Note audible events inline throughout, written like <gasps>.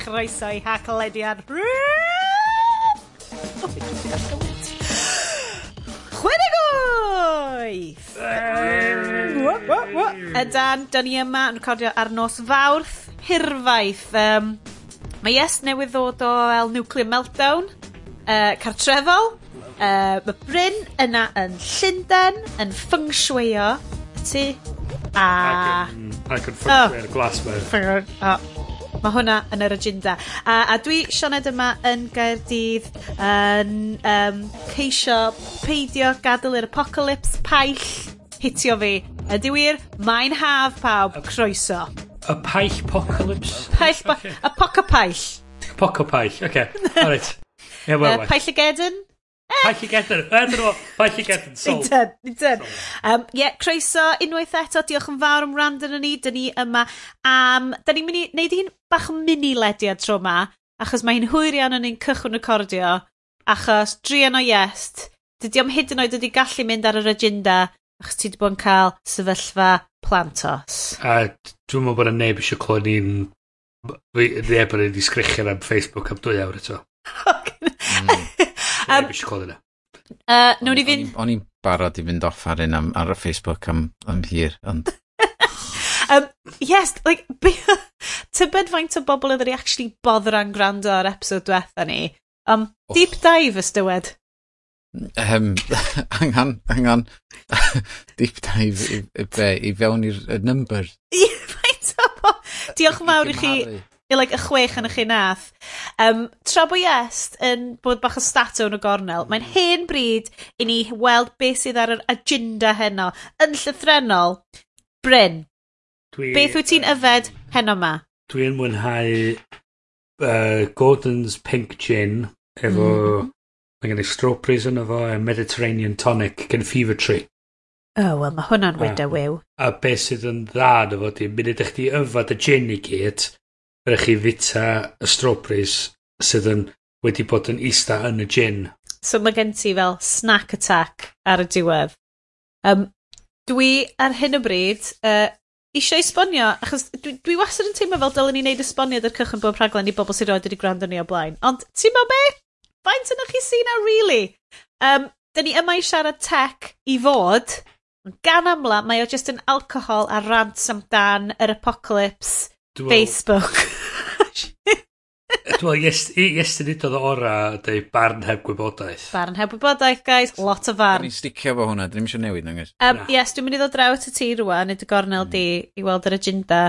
chroeso i hacolediad Chwedeg oeth! Ydan, dyn ni yma yn recordio ar nos fawrth, hirfaith. Um, mae yes newydd ddod o El Nuclear Meltdown, uh, cartrefol, uh, mae Bryn yna yn Llundain, yn ffyngsweio, y tu, a... Ac yn ffyngwyr oh. glasfedd. Ffyngwyr, o. Oh. Mae hwnna yn yr agenda. A, a dwi, Sioned, yma yn Gaerdydd yn um, ceisio peidio gadael i'r apocalypse paill hitio fi. Ydy wir? Mae'n haf pawb, croeso. Y paill apocalypse? Paill, okay. apoca paill. Apoca paill, oce. Okay. Alright. <laughs> Yeah, well, uh, paill y gedyn? Paid llygadr. Edrych o. Paid llygadr. Sol. Ni'n tyn. Ni'n tyn. Um, yeah, croeso unwaith eto. Diolch yn fawr am rand yn ni. Dyn ni yma am... Um, Dyn ni'n mynd i wneud un bach mini-lediad tro yma, Achos mae hi'n hwyr iawn yn ein cychwyn recordio. Achos drian o iest. Dydy am hyd yn oed wedi gallu mynd ar yr agenda. Achos ti wedi bod yn cael sefyllfa plantos. A dwi'n meddwl bod yna neb eisiau clod ni'n... Neb yn ei ddisgrichio'n am Facebook am dwy awr eto. <laughs> Um, Eisiau clod yna. Uh, Nw'n fynd... O'n i'n barod i fynd off ar un am, ar y Facebook am, am hir, ond... <laughs> um, yes, like, <laughs> tybed faint o bobl oedd actually bother am gwrando ar episode diwetha ni. Um, oh. Deep dive ystywed. Um, angan, angan. deep dive i, i, i, i fewn i'r number. <laughs> Diolch mawr i chi like, y chwech yn chi nath. Um, tra bo Iest yn bod bach o stato yn y gornel, mae'n hmm. hen bryd i ni weld beth sydd ar yr agenda heno. Yn llythrenol, Bryn, dwi, beth wyt ti'n yfed heno ma? Dwi'n mwynhau uh, Gordon's Pink Gin efo... Mm. Mae gen i strawberries yn efo, a Mediterranean tonic gen fever tree. Oh, wel mae hwnna'n wyda wyw. A beth sydd yn dda na fo di, munud ydych chi yfad y gin i gyd, rydych chi fita y strawberries sydd yn, wedi bod yn eista yn y gin. So mae gen ti fel snack attack ar y diwedd. Um, dwi ar hyn o bryd uh, eisiau esbonio, achos dwi, dwi wastad yn teimlo fel dylen ni wneud esboniad ar cychwyn bob rhaglen i bobl sy'n rhoi wedi gwrando ni o blaen. Ond ti'n meddwl be? Faint yna chi sy'n na, really? Um, Dyn ni yma i siarad tech i fod, gan amla, mae o just yn alcohol a rant amdan yr apocalypse Facebook. Dwi'n iestyn nid oedd ora dweud barn heb gwybodaeth. Barn heb gwybodaeth, guys. Lot o farn. Dwi'n sticio fo hwnna. Dwi'n eisiau newid, nangos. Um, yes, dwi'n mynd i ddod draw at y ti rwan, nid y gornel mm. di, i weld yr agenda.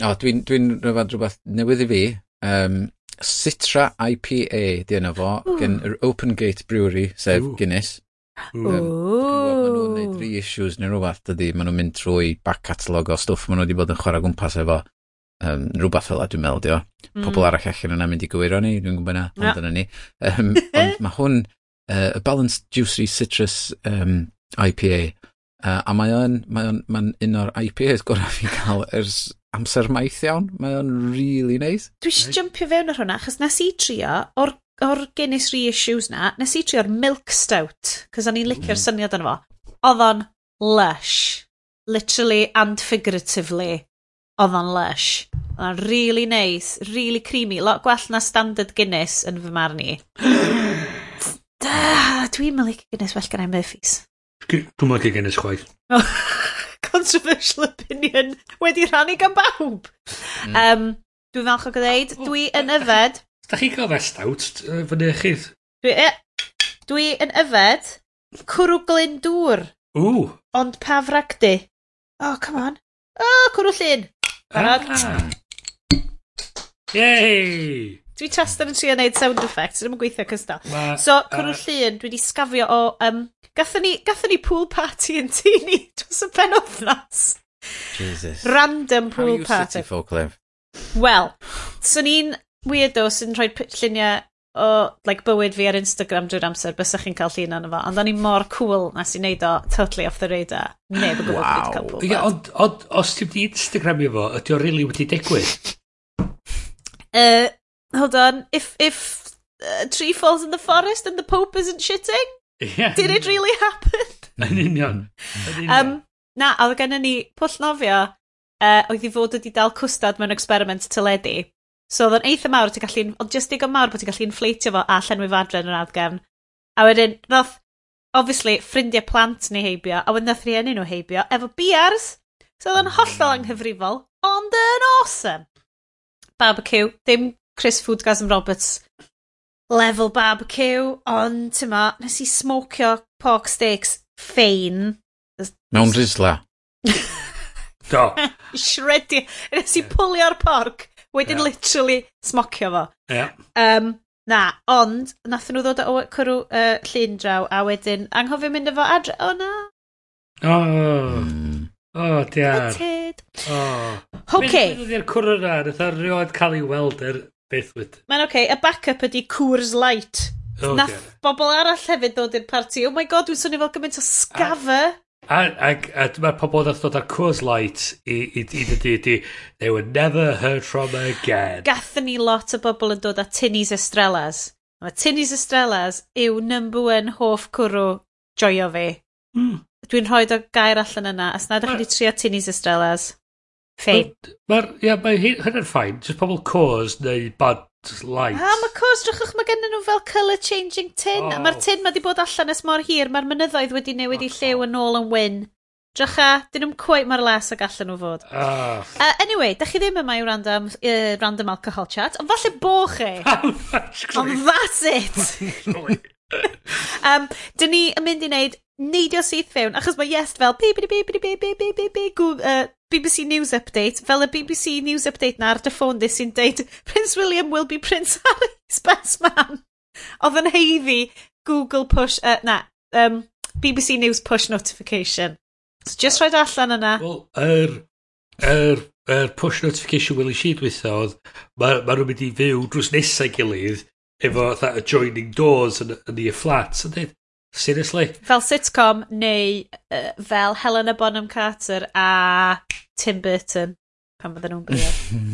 O, dwi'n dwi rhyfod rhywbeth newydd i fi. Um, Citra IPA, di yna fo, gen yr Open Gate Brewery, sef Ooh. Guinness. Ooh. Um, Maen nhw'n gwneud reissues neu rhywbeth, dydy. maen nhw'n mynd trwy back catalog o stwff maen nhw wedi bod yn chwarae gwmpas efo um, rhywbeth fel la dwi'n meddwl, dio. Mm. Pobl arall allan yna mynd i gywiro ni, dwi'n gwybod na, ond yna ni. Um, <laughs> ond mae hwn, uh, a Balanced Juicy Citrus um, IPA, uh, a mae o'n, mae o'n, mae'n un o'r IPAs gorau fi cael ers amser maith iawn. Mae o'n really nice. Dwi eisiau jumpio fewn ar hwnna, achos nes i trio o'r o'r Guinness reissues na, nes i trio'r Milk Stout, cos o'n i'n licio'r mm. syniad yna fo. Oedd o'n lush, literally and figuratively Oedd o'n lush. Oedd o'n really nice, really creamy. Lot gwell na standard Guinness yn fy marn i. Dwi'n mynd i Guinness well gan i Murphy's. Dwi'n mynd i Guinness chwaith. <laughs> Controversial opinion wedi rhannu gan bawb. Mm. Um, Dwi'n falch o gwneud. Dwi yn yfed. Da chi gael fel stout fyny eich Dwi, e, dwi yn yfed cwrw glyn dŵr. Ww. Ond pa fragdi? Oh, come on. Oh, cwrw llun. Barod? Ah. Yay! Dwi wastad yn trio neud sound effects, ddim yn gweithio cystal. So, cwrw uh, llun, dwi wedi sgafio o... Um, gatho ni, gatho ni pool party yn tu ni <laughs> dros y pen othnos. Jesus. Random pool How party. How you city folk live? Well, so ni'n weirdo sy'n rhoi lluniau o like, bywyd fi ar Instagram drwy'r amser, bysach chi'n cael llun arno fo. Ond o'n i mor cool nes i wneud o totally off the radar. Neb yn gwybod wow. cael pobl. Yeah, ond, ond os ti'n di Instagramio fo, ydy o really wedi digwydd? <laughs> uh, hold on, if, if a tree falls in the forest and the Pope isn't shitting, yeah. did it really happen? <laughs> Yn union. Um, na, oedd gen i ni pwll nofio, uh, oedd i fod wedi dal cwstad mewn experiment teledu So oedd o'n eitha mawr, ti'n gallu, oedd just digon mawr bod ti'n gallu inflatio fo a llenwi fo adre yn yr adgefn. A wedyn, ddoth, obviously, ffrindiau plant ni heibio, a wedyn ddoth rhieni nhw heibio, efo biars, so oedd o'n mm. hollol anghyfrifol, ond yn awesome. Barbecue, dim Chris Foodgasm Roberts level barbecue, ond tyma, nes i smocio pork steaks ffein. Mewn risla. <laughs> Do. Shredio. Nes i pwlio'r porc Wedyn yeah. literally smocio fo. Yeah. Um, na, ond, nath nhw ddod o cwrw uh, llun draw, a wedyn, anghofio mynd efo adre, o oh, na. O, oh, mm. oh, diar. Hated. O. Oh. Okay. Mynd i'r cwrw na, nath ar rioed cael ei weld yr beth wyd. Mae'n okay, y backup ydi Coors Light. Oh, Nath bobl arall hefyd ddod i'r parti. Oh my god, dwi'n swnio fel gymaint o scafer. A, a, a mae'r pobl nath dod ar Coors Light i, i, i i, i, i, they were never heard from again. Gathon ni lot o bobl yn dod â Tinnies Estrellas. Mae Tinnies Estrellas yw number one hoff cwrw joio fi. Mm. Dwi'n rhoi o gair allan yna, as na ydych chi wedi trio Tinnies Estrellas. Fein. Mae'r, ia, mae hynny'n ffain. Just pobl Coors neu bad just light. A mae cos, drachwch, mae gennyn nhw fel colour changing tin. Oh. Mae'r tin ma wedi bod allan es mor hir, mae'r mynyddoedd wedi newid i llew yn ôl yn wyn. Drycha, dyn nhw'n cweith mor les ag allan nhw fod. Uh. Uh, anyway, da chi ddim yma i random, uh, random alcohol chat, ond falle bo chi. <laughs> ond that's it. <laughs> <laughs> um, dyn ni yn mynd i wneud neidio syth fewn, achos mae Yes fel bi bi bi bi bi bi bi bi bi uh, BBC News Update, fel y BBC News Update na ar dy ffôn di sy'n deud Prince William will be Prince Harry's best man. Oedd yn heiddi Google push, uh, na, um, BBC News push notification. So just rhaid allan yna. Wel, yr, er, yr, er, er push notification Willie Sheed weithio oedd, mae ma nhw'n mynd i fyw drws nesau gilydd efo adjoining doors yn, yn ei flats. Yn dweud, Seriously? Fel sitcom neu uh, fel Helena Bonham Carter a Tim Burton pan fydden nhw'n byw.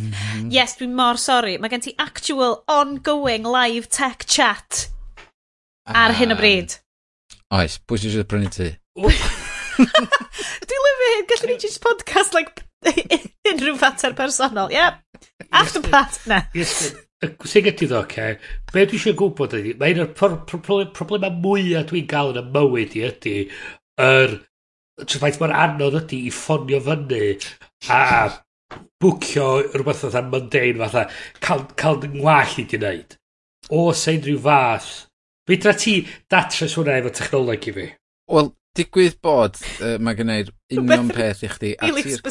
<laughs> yes, dwi'n mor sori. Mae gen ti actual ongoing live tech chat ar hyn o ah. bryd. Oes, pwy sy'n siarad prynu ti? <laughs> Dwi'n lyfio hyn, gallwn ni just podcast like <laughs> unrhyw fater personol. Yep. After part, na y sy'n gyda ddo, oce, okay, be dwi eisiau gwybod ydy, mae un o'r problemau mwyaf dwi'n gael yn y mywyd i ydy, yr er, ffaith mae'r anodd ydy i ffonio fyny a bwcio rhywbeth fatha mundane fatha, cael, cael ngwall i di wneud. O, sy'n e rhyw fath, fydra ti datres hwnna efo technoleg i fi? Wel, digwydd bod uh, mae gen i'r union peth i chdi a ti'r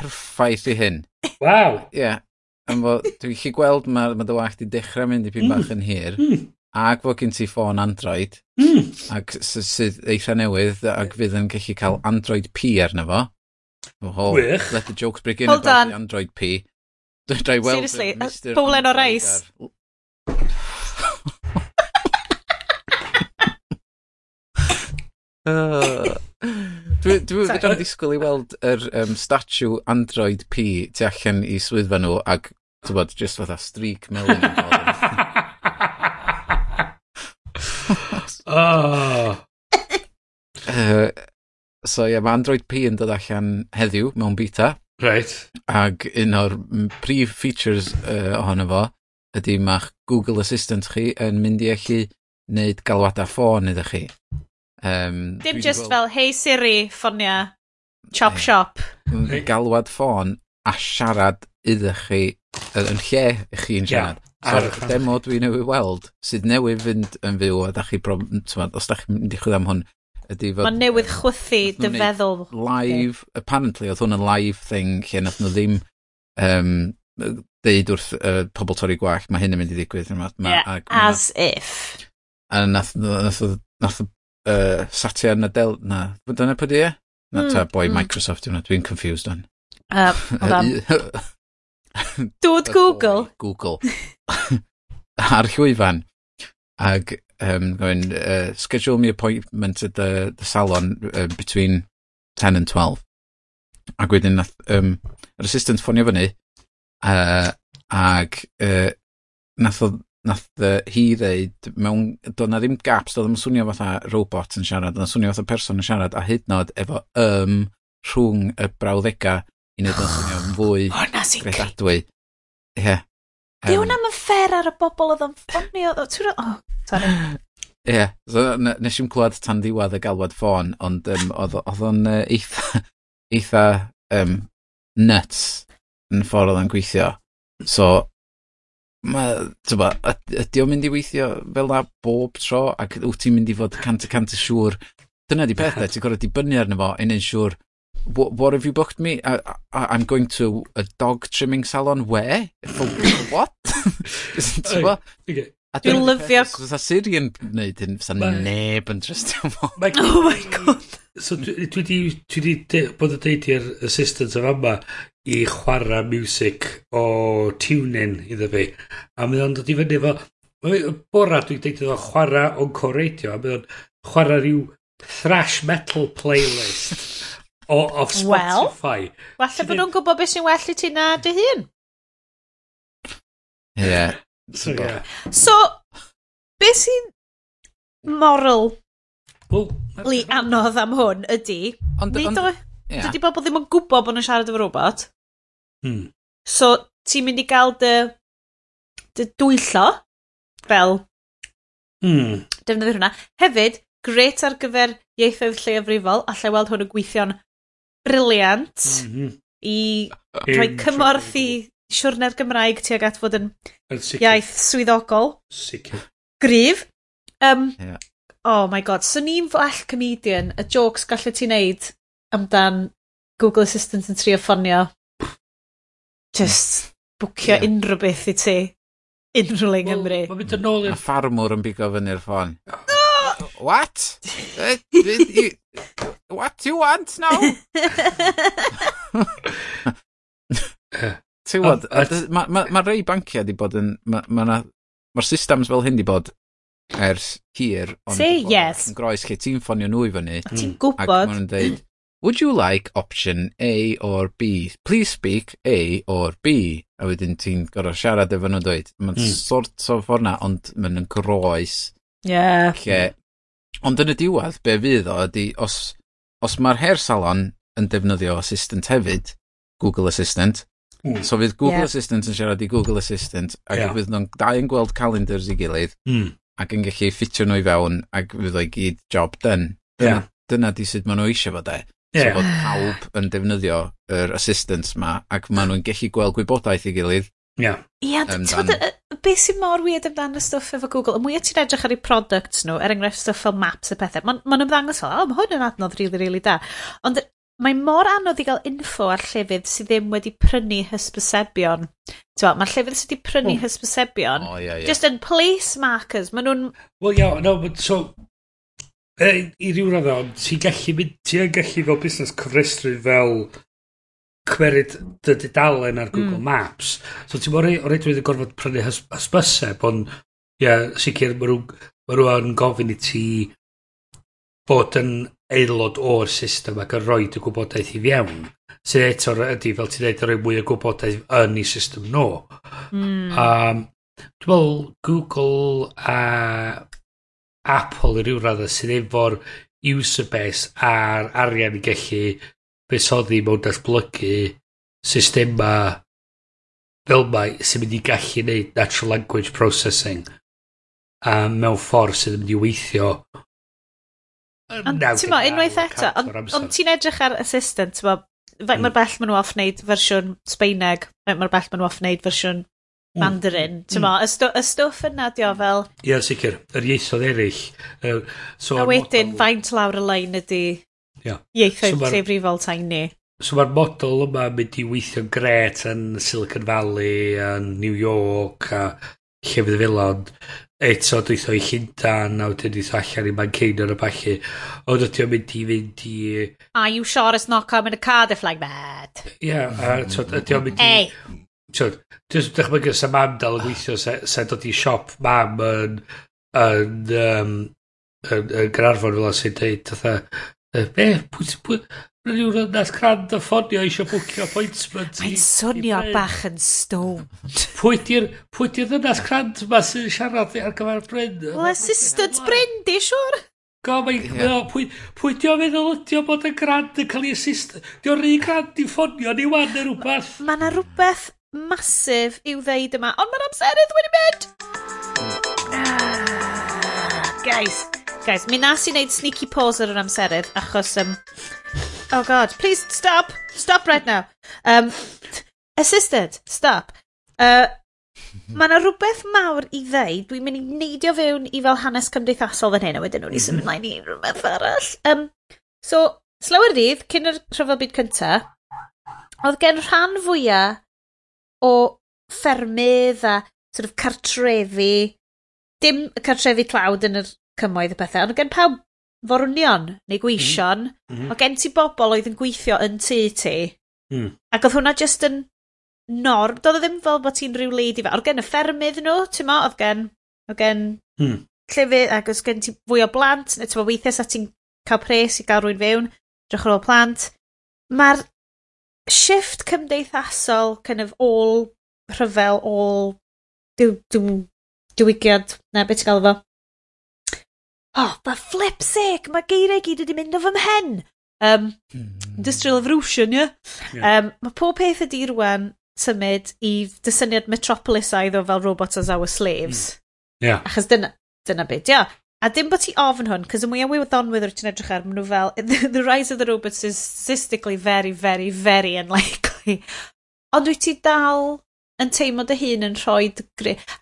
perffaith i hyn. Waw! Ie, yeah, Am fod, dwi'n chi gweld mae ma dy wallt i dechrau mynd i pyn hmm. bach yn hir, mm. ac fod gen ti ffôn Android, mm. ac sydd eitha newydd, ac fydd yn gallu cael Android P arno fo. Oh, Wych. Let the jokes begin Hold about on. the Android P. <laughs> Dwi'n weld... Seriously, bowlen o reis. Ar... <laughs> <laughs> uh. Dwi, dwi fydda'n disgwyl i weld yr um, statue Android P tu allan i swyddfa nhw ac, ti'n bod, just fatha streak melon. oh. uh, so ie, yeah, mae Android P yn dod allan heddiw mewn beta. Right. Ac un o'r prif features uh, ohono fo ydy mae'ch Google Assistant chi yn mynd i allu wneud galwadau ffôn iddo chi. Um, Dim just fel, hey Siri, ffonia, chop shop. Galwad ffôn a siarad iddych chi yn lle i chi'n siarad. Yeah, so, demo dwi newydd weld sydd newydd fynd yn fyw a da chi prob... Tymod, os da chi'n mynd i chwyd am hwn, ydy fod... Mae newydd chwythu dy feddwl. Live, okay. apparently oedd hwn yn live thing lle nath nhw ddim um, deud wrth uh, pobl torri gwach, mae hyn yn mynd i ddigwydd. Ma, ma, yeah, ma, as if. A nath, nath, nath, nath uh, Satya Nadell, na, dyna pwy di e? Na, mm, ta, boi mm. Microsoft yna, dwi'n confused o'n. Uh, <laughs> <laughs> Dod Google. Google. <laughs> Ar llwyfan. Ag, um, going, uh, schedule me appointment at the, the salon uh, between 10 and 12. Ac wedyn, um, yr assistant ffonio fyny, uh, ag uh, nath o nath uh, hi ddeud, mewn, doedd na ddim gaps, doedd yn swnio fatha robot yn siarad, doedd yn swnio fatha person yn siarad, a hyd nod efo ym rhwng y brawddega i wneud yn swnio yn fwy <gasps> gredadwy. Ie. Di hwnna yn ffer ar y bobl oedd yn ffonio. Oh, sorry. Ie, yeah, so, nes i'n clywed tan ddiwedd y galwad ffôn, ond um, oedd o'n uh, eitha, eitha um, nuts yn ffordd oedd o'n gweithio. So, ma' tyba, ydy o'n mynd i weithio fel 'na bob tro ac wyt ti'n mynd i fod cant y cant y siŵr? Dyna 'di pethau, ti'n gorau dibynnu arno fo i neud siŵr wha- what have you booked me? I I I'm going to a dog trimming salon where? For what? <laughs> t'bo'? Dwi'n lyfio... Fysa Sirian wneud hyn, fysa neb yn trystio fo. <laughs> Oh my god. So dwi wedi bod yn deud i'r assistant o fama i chwarae music o TuneIn iddo fi. A mynd o'n dod i fyny efo... Bora dwi'n deud iddo chwarae o'n co-radio. A mynd o'n chwarae rhyw thrash metal playlist <laughs> o, o Spotify. Wel, falle bod nhw'n gwybod beth sy'n well i ti na dy hun. Ie. Yeah. So, yeah. so beth sy'n moral well, li anodd am hwn ydy, ond, nid ond, o, yeah. dydy bobl ddim yn gwybod bod nhw'n siarad efo robot. Hmm. So, ti'n mynd i gael dy, dy dwyllo, fel, hmm. defnyddio hwnna. Hefyd, gret ar gyfer ieithoedd lleiafrifol, allai weld hwn yn gweithio'n briliant mm -hmm. i rhoi cymorth i siwrne'r Gymraeg tuag at fod yn Sicr. iaith swyddogol. Sicr. Gryf. Um, yeah. Oh my god, so ni'n flash comedian, y jokes gallu ti wneud amdan Google Assistant yn trio ffonio. Just bwcio yeah. unrhyw beth i ti. Unrhyw le Nghymru. Mae'n mynd yn ôl i'r... ffarmwr yn bigo fyny'r ffon. What? uh, you, what do you want now? <laughs> <laughs> Eh. Ti'n wod, mae ma, ma rei banciau di bod yn... Mae'r ma, ma, ma systems fel hyn di bod ers hir. Say yes. Yn groes lle ti'n ffonio nhw i fyny. Ti'n gwybod. Ac maen nhw'n dweud, would you like option A or B? Please speak A or B. A wedyn ti'n gorau siarad efo nhw dweud. Mae'n mm. sort o ffordd na, ond mae'n yn groes. Yeah. Lle, ond yn y diwedd, be fydd o ydy, os, os mae'r hair salon yn defnyddio assistant hefyd, Google Assistant, Mm. So fydd Google yeah. Assistant yn siarad i Google Assistant ac yeah. fydd nhw'n dau yn gweld calendars i gilydd mm. ac yn gallu ffitio nhw i fewn ac fydd o'i gyd job done. Dyna, yeah. dyna di sut maen nhw eisiau fod e. Yeah. So bod pawb yn defnyddio yr assistants ma ac maen nhw'n gallu gweld gwybodaeth i gilydd Ia. Ia, ti'n beth sy'n mor weird amdano stwff efo Google, y mwyaf ti'n edrych ar eu products nhw, er enghraifft stwff fel maps a pethau, maen ma nhw'n ddangos fel, o, mae hwn yn adnodd rili, really, rili really da. Ond mae mor anodd i gael info ar llefydd sydd ddim wedi prynu hysbysebion. Mae'r llefydd sydd wedi prynu oh. hysbysebion, oh, yeah, yeah. just yn place markers, maen nhw'n... Wel, iawn, yeah, no, but so... E, I ryw radd o'n, ti'n gallu mynd, ti'n gallu fel busnes cyfrestru fel cwerid dy dudalen ar Google mm. Maps. So ti'n mor o'r edrych yn gorfod prynu hysbyseb, ond, ie, yeah, sicr, mae rhywun gofyn i ti bod yn aelod o'r system ac yn rhoi y gwybodaeth i fewn. Sydd eto ydy, fel ti'n dweud, rhoi mwy o gwybodaeth yn ei system nhw. Mm. Um, Dwi'n meddwl Google a Apple i ryw raddau sydd efo'r user base a'r arian i gallu besoddi mewn datblygu systema fel mae sy'n mynd i gallu wneud natural language processing a mewn ffordd sydd yn mynd i weithio Ond ti'n mo, unwaith eto, ond on ti'n edrych ar assistant, ti'n mo, faint mm. mor bell maen nhw off wneud fersiwn Sbeineg, faint mor bell maen nhw off wneud fersiwn mm. Mandarin, mm. ti'n mo, y, stw, y stwff yna di o fel... Ie, yeah, sicr, yr ieithoedd eraill. Uh, so a wedyn, model... faint lawr y lein ydy yeah. ieithoedd so lleifrifol tiny. So mae'r model yma mynd i weithio'n gret yn Silicon Valley, yn New York, a llefydd fel ond eto dweitho i Llundan, a wedyn dweitho allan i Manceinion a bachu. Ond ydy o'n mynd i fynd i... Are you sure it's not coming to Cardiff like that? Ie, yeah, a tyd, ydy o'n mynd i... Hey. Tyd, dwi'n dychmygu sa mam dal yn gweithio, sa, sa dod i siop mam yn... yn, um, yn, yn Granarfon fel sy'n dweud, fatha... Eh, pwy, pwy, Rydw i'n wrth crand y ffonio eisiau bwcio appointment i... Mae'n swnio bach yn stoned. Pwy di'r pwy di'r ddynas crand yma sy'n siarad ar gyfer Bryn? Wel, assistant Bryn, di siwr? Go, mae'n... Yeah. Pwy, pwy di o'n meddwl ydi o bod y grand yn cael ei assist... Di o'n rhi grand i ffonio ni wan neu rhywbeth? Mae yna rhywbeth masif i'w ddeud yma, ond mae'n amserydd wedi mynd! Ah, guys, guys, mi nas i wneud sneaky pause ar yr amserydd, achos um, Oh god, please stop. Stop right now. Um, assistant, stop. Uh, Mae yna rhywbeth mawr i ddeud. Dwi'n mynd i neidio fewn i fel hanes cymdeithasol fan hyn, a wedyn nhw'n i symud mlaen i rhywbeth arall. Um, so, slawer dydd, cyn yr rhyfel byd cynta, oedd gen rhan fwyaf o ffermydd a sort of cartrefi, dim y cartrefi tlawd yn yr cymoedd y pethau, ond gen pawb forwnion neu hmm. gweision. Mm -hmm. o gen ti bobl oedd yn gweithio yn tŷ ti. Mm. Ac oedd hwnna just yn norm. Doedd o ddim fel bod ti'n rhyw lady fe. Oedd gen y ffermydd nhw, ti'n mo, oedd gen, oedd gen mm. llefydd ac oedd gen ti fwy o blant. Neu ti'n mo, weithiau sa ti'n cael pres i gael rwy'n fewn, drach ar ôl plant. Mae'r shift cymdeithasol, kind of all rhyfel, all diw, diw, diwygiad, na beth ti'n gael fo, oh, the flip sake, mae geiriau gyd wedi mynd o fy mhen. Um, mm. Industrial Revolution, ie? Yeah? yeah. Um, mae pob peth ydi rwan symud i dysyniad Metropolis a iddo fel robots as our slaves. Mm. Yeah. Achos dyna, dyna beth, ia. A dim bod ti ofn hwn, cos y mwyaf wywoddonwydd wyt ti'n edrych ar, maen nhw fel, <laughs> the, rise of the robots is statistically very, very, very unlikely. Ond wyt ti dal yn teimlo dy hun yn rhoi...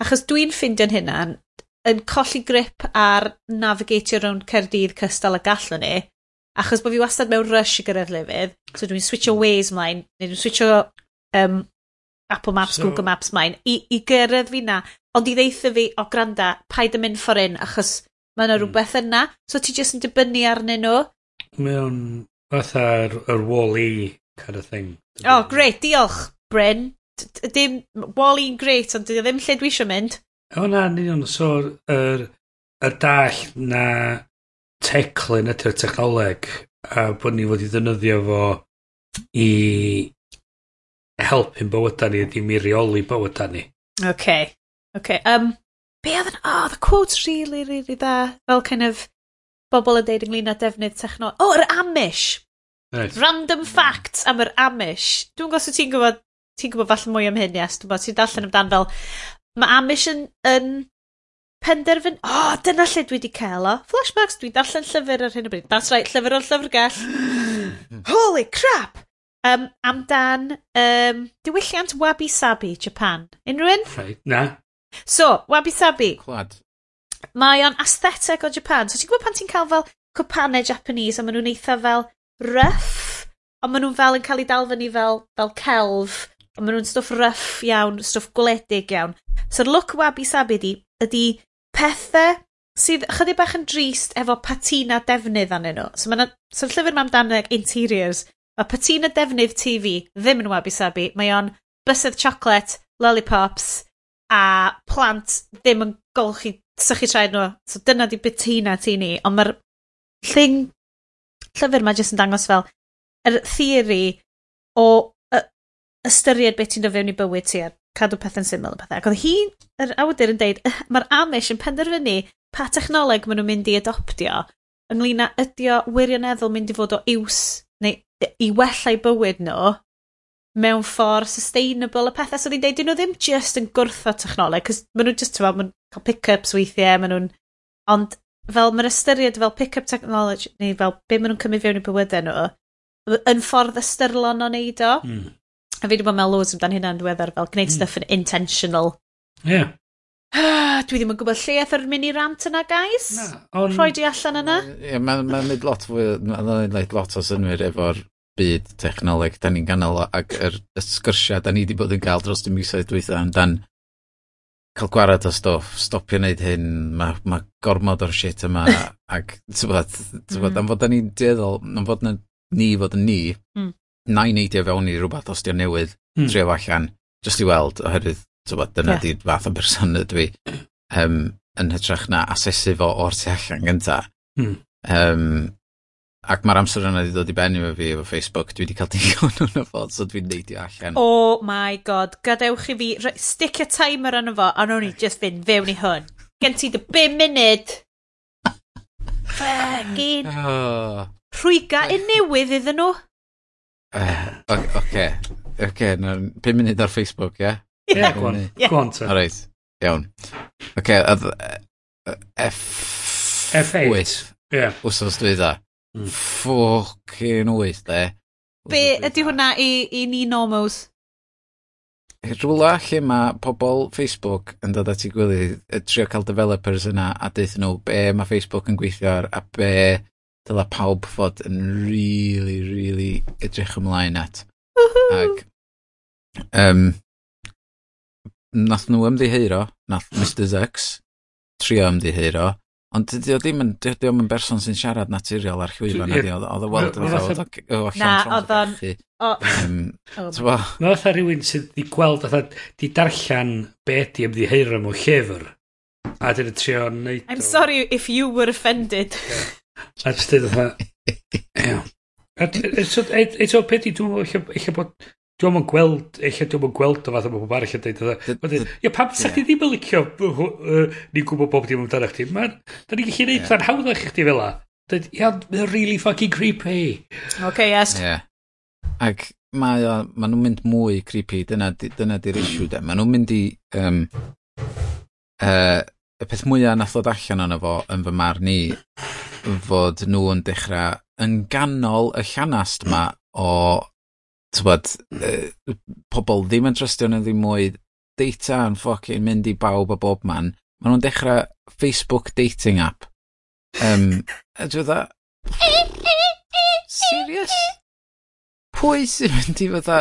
Achos dwi'n ffindio'n hynna, yn colli grip ar navigatio rhwng Cerdydd cystal a gallwn ni, achos bod fi wastad mewn rush i gyrraedd lefydd, so dwi'n switcho hmm. ways mlaen, neu dwi'n switcho um, Apple Maps, so, Google Maps mlaen, i, i gyrraedd fi na, ond i ddeitha fi, o granda, paid yn mynd ffordd un, achos mae yna hmm. rhywbeth yna, so ti jyst yn dibynnu arnyn nhw. Mewn fatha'r yr wall-e kind of thing. Oh, great, diolch, Bryn. Dim wall-e'n great, ond ddim lle dwi eisiau mynd. O na, yn union. So, yr, y dall na teclyn ydy'r technoleg a bod ni fod i ddynyddio fo i helpu'n bywydau ni, ddim i reoli bywyda ni. Oce. Okay. Okay. Um, be oedd yn... Oh, the quote's really, really dda. Fel kind of bobl yn deud ynglyn â defnydd technoleg. O, oh, yr Amish! Right. Random facts am yr Amish. Dwi'n gwybod os ti'n gwybod, ti'n gwybod falle mwy am hyn, yes. Dwi'n gwybod, ti'n darllen amdan fel Mae Amish yn, yn penderfyn... O, oh, dyna lle dwi wedi cael o. Flashbacks, dwi darllen llyfr ar hyn o bryd. That's right, llyfr o'r llyfrgell. <gasps> Holy crap! Um, amdan um, diwylliant Wabi Sabi, Japan. Unrhyw un? Right. Na. So, Wabi Sabi. Clad. Mae o'n aesthetic o Japan. So, ti'n gwybod pan ti'n cael fel cwpanau Japanese a maen nhw'n eitha fel rough, ond maen nhw'n fel yn cael ei dal fyny fel, fel celf Ond maen nhw'n stwff rough iawn, stwff gwledig iawn. So'r look wabi sabi di, ydy pethau sydd chydig bach yn drist efo patina defnydd anyn nhw. So mae'n so llyfr mam dan interiors. Mae patina defnydd TV ddim yn wabi sabi. Mae o'n bysedd chocolate, lollipops a plant ddim yn golchi sychu traed nhw. So dyna di patina ti ni. Ond mae'r thing llyfr mae jyst yn dangos fel yr theori o ystyried beth ti'n dod fewn i bywyd ti a cadw pethau'n syml y pethau. Ac oedd hi, yr awdur yn deud, mae'r Amish yn penderfynu pa technoleg maen nhw'n mynd i adoptio ynglyn â ydio wirioneddol mynd i fod o iws neu i wellai bywyd nhw mewn ffordd sustainable y pethau. So oedd hi'n deud, dyn nhw ddim just yn gwrtho technoleg, cos maen nhw just, maen nhw'n cael pick-ups weithiau, maen nhw'n... Ond fel mae'r ystyried fel pick-up technology, neu fel be maen nhw'n cymryd fewn i bywydau nhw, yn ffordd ystyrlon o neud o. Mm. A fi wedi bod mewn loads amdan hynna'n ddiweddar, fel gwneud mm. stuff yn intentional. Ie. Yeah. Dwi ddim yn gwybod lle eith yr e'r mini rant yna, guys. Na, on... Rhoi di allan yna. Ie, mae'n ma neud lot fwy, mae'n neud lot o synwyr efo'r byd technoleg da ni'n ganol ac yr sgyrsiau da ni wedi bod yn cael dros dim misoedd dweitha amdan cael gwared o stoff, stopio wneud hyn, mae ma gormod o'r shit yma, <laughs> ac tybod, tybod, mm. am fod da ni'n deddol, am fod na ni fod yn ni, mm na i neidio fewn i rhywbeth os di'n newydd, mm. trio allan, jyst i weld, oherwydd, tywod, dyna yeah. di fath o berson ydw i, um, yn hytrach na asesu fo o'r tu allan gynta. Mm. Um, ac mae'r amser yna wedi dod i benni efo fi efo Facebook, dwi wedi cael digon o'n fo, so dwi'n neidio allan. Oh my god, gadewch i fi, stick a timer yn fo, a nhw'n i just fynd fewn i hwn. Gen ti dy 5 munud. <laughs> Fucking. Oh. Rhwyga yn newydd iddyn nhw. Eh, oce, oce, okay, no, 5 munud ar Facebook, ie? Ie, gwan, gwan ta. Alright, iawn. Oce, okay, oedd F... F8. Ie. Wsos dwi dda. Hmm. Ffocin wyth, de. Be ydy hwnna i, i ni normos? Rwla lle mae pobl Facebook yn dod at ei gilydd, trio cael developers yna a deithio nhw be mae Facebook yn gweithio ar a be dyla pawb fod yn really, really edrych ymlaen at. Ac, um, nath nhw ymddiheuro, nath Mr Zucks trio ymddiheuro, ond dydy o ddim yn, dydy o'm yn berson sy'n siarad naturiol ar llwyfan ydy, oedd o weld yn ddod o allan tron ddechrau. <laughs> Mae oedd rhywun sydd wedi gweld, oedd wedi darllen be di ymddiheuro mewn llyfr, a dyn yn trio neud I'm sorry if you were offended. A jyst dweud fatha... Eto, eto, peth i dwi'n meddwl, eich bod... Dwi'n meddwl gweld, eich dwi'n meddwl gweld o fath o bobl arall yn dweud. Ie, pam sa chdi ddim yn licio ni'n gwybod bob dim amdano chdi? Da ni'n gallu gwneud plan hawdd eich chdi fel la. Dweud, ia, mae'n really fucking creepy. OK, yes. Ie. Ac mae o, maen nhw'n mynd mwy creepy, dyna, dyna di'r issue de. Maen nhw'n mynd i, um, uh, y peth mwyaf nath ddod allan o'n efo yn fy marn i fod nhw yn dechrau yn ganol y llanast ma o tybod, e, pobl ddim yn trystio nhw ddim mwy, data yn ffocin mynd i bawb a bob man, maen nhw'n dechrau Facebook dating app. Um, a dwi dda, serious? Pwy sy'n mynd i fydda,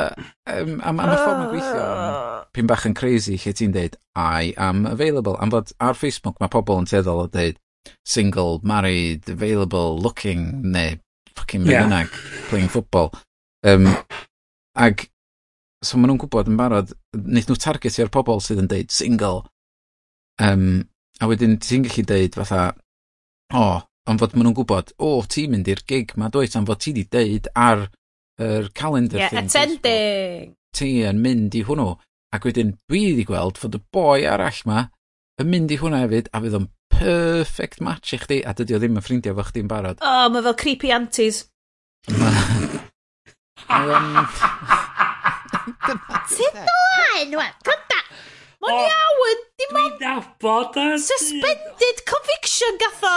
um, am, am y ffordd mae'n gweithio, ah. pyn bach yn crazy lle ti'n deud, I am available, am fod ar Facebook mae pobl yn teddol o deud, single, married, available, looking, neu fucking yeah. bynnag, playing football. Um, ag, so maen nhw'n gwybod yn barod, wnaeth nhw targetio'r pobl sydd yn deud single. Um, a wedyn ti'n gallu deud fatha, o, oh, ond fod maen nhw'n gwybod, o, oh, ti'n mynd i'r gig ma dweud am fod ti wedi deud ar yr er calendar yeah, thing. attending! Ti yn mynd i hwnnw. Ac wedyn, dwi wedi gweld fod y boi arall ma yn mynd i hwnna hefyd, a fydd o'n perfect match i chdi, a dydy o ddim yn ffrindiau fo chdi'n barod. O, oh, mae fel creepy aunties. <laughs> <laughs> Sut o'n? Come back! Mae'n oh, iawn, dim ond... Dwi'n nabod e. Suspended conviction gatho.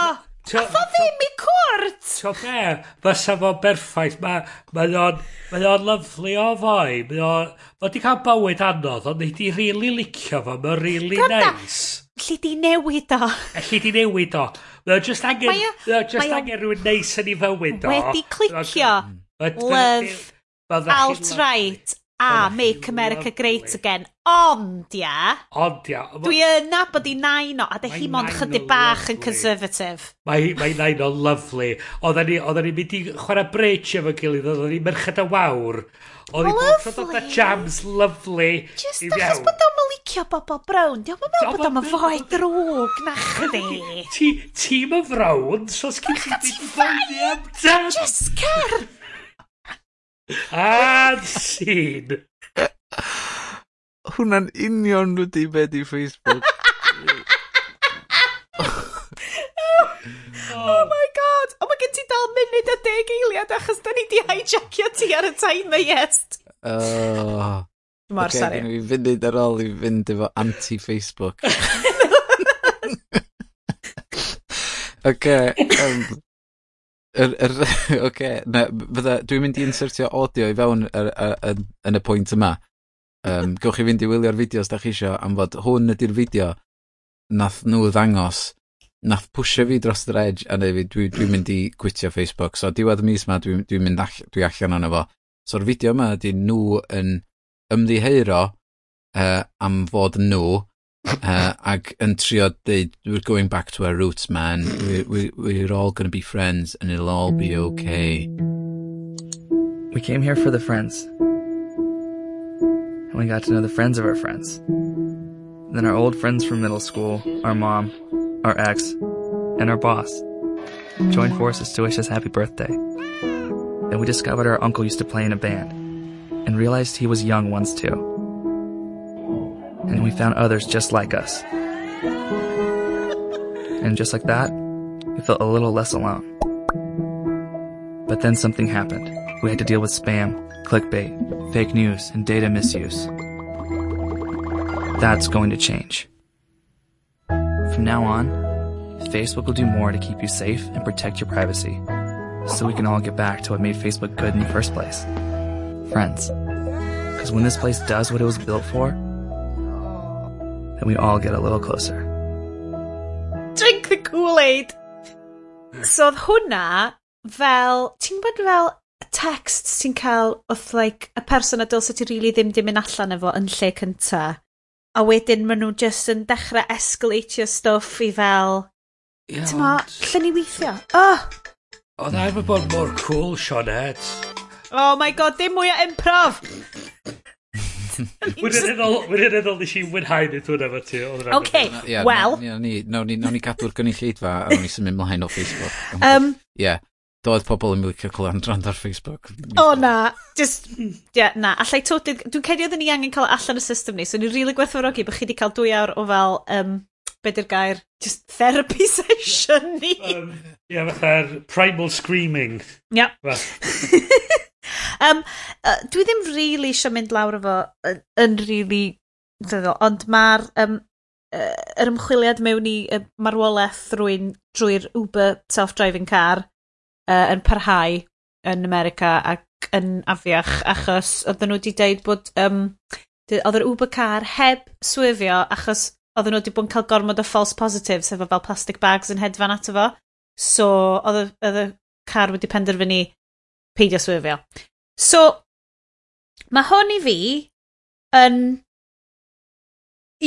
Gatho ddim i cwrt. Tio be, fysa fo berffaith. Mae o'n ma lyflu o foi. Mae o'n... Mae di cael bywyd anodd, ond ni di rili licio fo. Mae'n rili neis. Lly di newid o. Alli di newid o. Mae o just angen... Mae o... Mae o just mae angen rhywun neis yn ei fywyd o. Wedi clicio hmm. love alt-right a Make America Great Again. Ond ia... Ond ia... Dwi yn nabod i nain o, a dy hi mond chydig bach yn conservative. Mae mae nain o lovely. Oedden ni'n mynd i chwarae bridge efo gilydd, oedden ni'n merched y wawr. Oedd hi'n bod prodota jams lyflu Just i achos bod o'n mylicio bobl brown, diolch yn meddwl bod o'n myfoi drwg na chdi. Ti, ti my frown, so sgyn ti di am dan. Just car. And scene. Hwna'n union wedi be di Facebook. Oh, oh my god! O, mae gen ti dal munud a deg eiliad achos da ni di hijackio ti ar y timer, yes! Oh. Mor okay, sorry. Fi funud ar ôl i fynd efo anti-Facebook. <laughs> okay, um, er, er, okay, na, fydda, dwi'n mynd i insertio audio i fewn yn er, er, er, y pwynt yma. Um, <laughs> gewch chi fynd i wylio'r fideos da chi isio, am fod hwn ydy'r fideo nath nhw ddangos nath pwysio fi dros yr edge a neu fi, dwi'n dwi mynd i gwitio Facebook. So diwedd y mis yma, dwi'n dwi mynd all, dwi allan o'n efo. So'r fideo yma ydy nhw yn ymddiheuro uh, am fod nhw uh, ac yn trio dweud, we're going back to our roots, man. We, we, we're all going to be friends and it'll all be okay. We came here for the friends. And we got to know the friends of our friends. And then our old friends from middle school, our mom, our ex, and our boss joined forces to wish us happy birthday. Then we discovered our uncle used to play in a band and realized he was young once too. And we found others just like us. And just like that, we felt a little less alone. But then something happened. we had to deal with spam, clickbait, fake news, and data misuse. That's going to change. From now on, Facebook will do more to keep you safe and protect your privacy, so we can all get back to what made Facebook good in the first place friends. Because when this place does what it was built for, then we all get a little closer. Drink the Kool-Aid! So oedd hwnna fel, ti'n bod fel text ti'n cael like, y person a dylse ti really ddim dim mynd allan efo yn lle cynta. a wedyn maen nhw just yn dechrau escalatio stuff i fel... Yeah, Ti'n ma, lle ni weithio? Oh! Oedd ar fy bod mor cool, Sioned. Oh my god, dim mwy o improv! Wydyn edrych nes i wynhau nid hwnna fo ti. OK, well... Nawn ni cadw'r gynulleidfa a nawn ni symud mlaen o Facebook. Um, yeah doedd pobl yn licio clywed yn rand ar Facebook. O oh, na, just, yeah, na. Allai to, dwi'n cedi oedden ni angen cael allan y system ni, so ni'n rili really gwerthfawrogi bod chi wedi cael dwy awr o fel, um, be di'r gair, just therapy <laughs> session ni. Ie, um, yeah, fatha'r primal screaming. Ia. Yep. um, uh, dwi ddim rili really eisiau mynd lawr efo yn, yn rili really, ond mae'r um, uh, yr ymchwiliad mewn i uh, marwolaeth rwy'n drwy'r Uber self-driving car uh, yn parhau yn America ac yn afiach achos oedden nhw wedi deud bod um, oedd yr Uber car heb swifio achos oedden nhw wedi bod yn cael gormod o false positives efo fel plastic bags yn hedfan ato fo. So, oedd y car wedi penderfynu peidio swifio. So, mae hwn i fi yn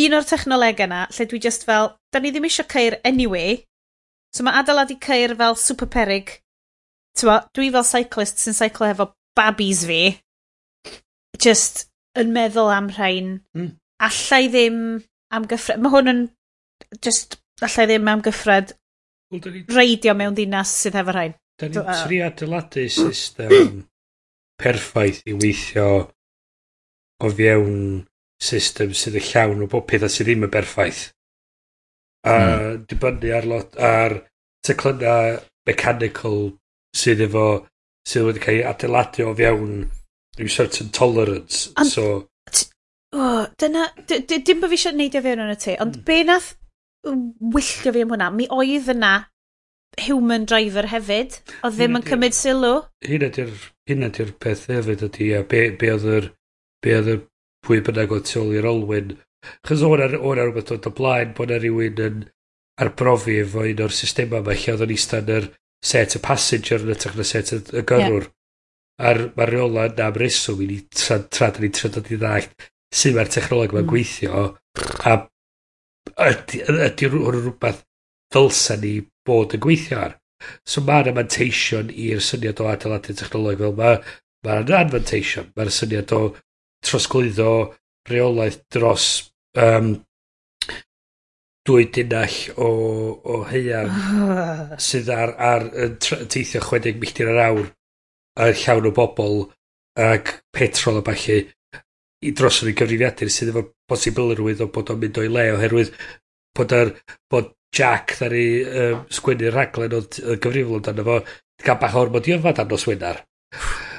un o'r technoleg yna lle dwi just fel, da ni ddim eisiau ceir anyway. So mae adeiladu ceir fel super perig Tewa, dwi fel cyclist sy'n cyclo efo babis fi, just yn meddwl am rhain, mm. allai ddim am gyffred, mae hwn yn just, allai ddim am gyffred well, reidio mewn dinas sydd efo rhain. Da ni'n tri adeiladu system perffaith i weithio o fiewn system sydd y llawn o bob peth a sydd ddim yn berffaith. A mm. dibynnu ar lot ar teclynna mechanical sydd efo sydd wedi cael ei adeiladu o fewn rhyw certain tolerance. And, so... Oh, dyna, dim bod fi eisiau neud o fewn yn y te, ond mm. be nath wyllio fi am hwnna, mi oedd yna human driver hefyd, oedd ddim yn cymryd sylw. Hynna di'r hynna di'r peth hefyd ydy, a be, be oedd yr be oedd y pwy bynnag oedd tu ôl i'r olwyn. Chos o'n ar, o'n ar rhywbeth oedd o blaen bod yna rhywun yn arbrofi efo un o'r systema yma lle oedd yn eistedd yr set y passenger yn ytrach na set y, y gyrrwr. Yeah. A'r mae'r reola yna am reswm i ni tra, tra da ni'n trydod i ddallt sydd mae'r technoleg yma'n mm. gweithio a ydy, ydy hwn yn rhywbeth ddylsa ni bod yn gweithio ar. So mae'r amanteision i'r syniad o adeiladu technoleg fel mae mae'r anfanteision. Mae'r syniad o trosglwyddo reolaeth dros um, dwy dunall o, o heian <laughs> sydd ar, ar yn teithio 60 milltir yr awr a llawn o bobl ac petrol a falle i drosodd i gyfrifiadur sydd efo posibilrwydd o bod o'n mynd o'i le oherwydd bod, ar, bod Jack ddari um, sgwennu rhaglen o gyfrifol amdano fo gael bach o'r modiofa dan nos wenar.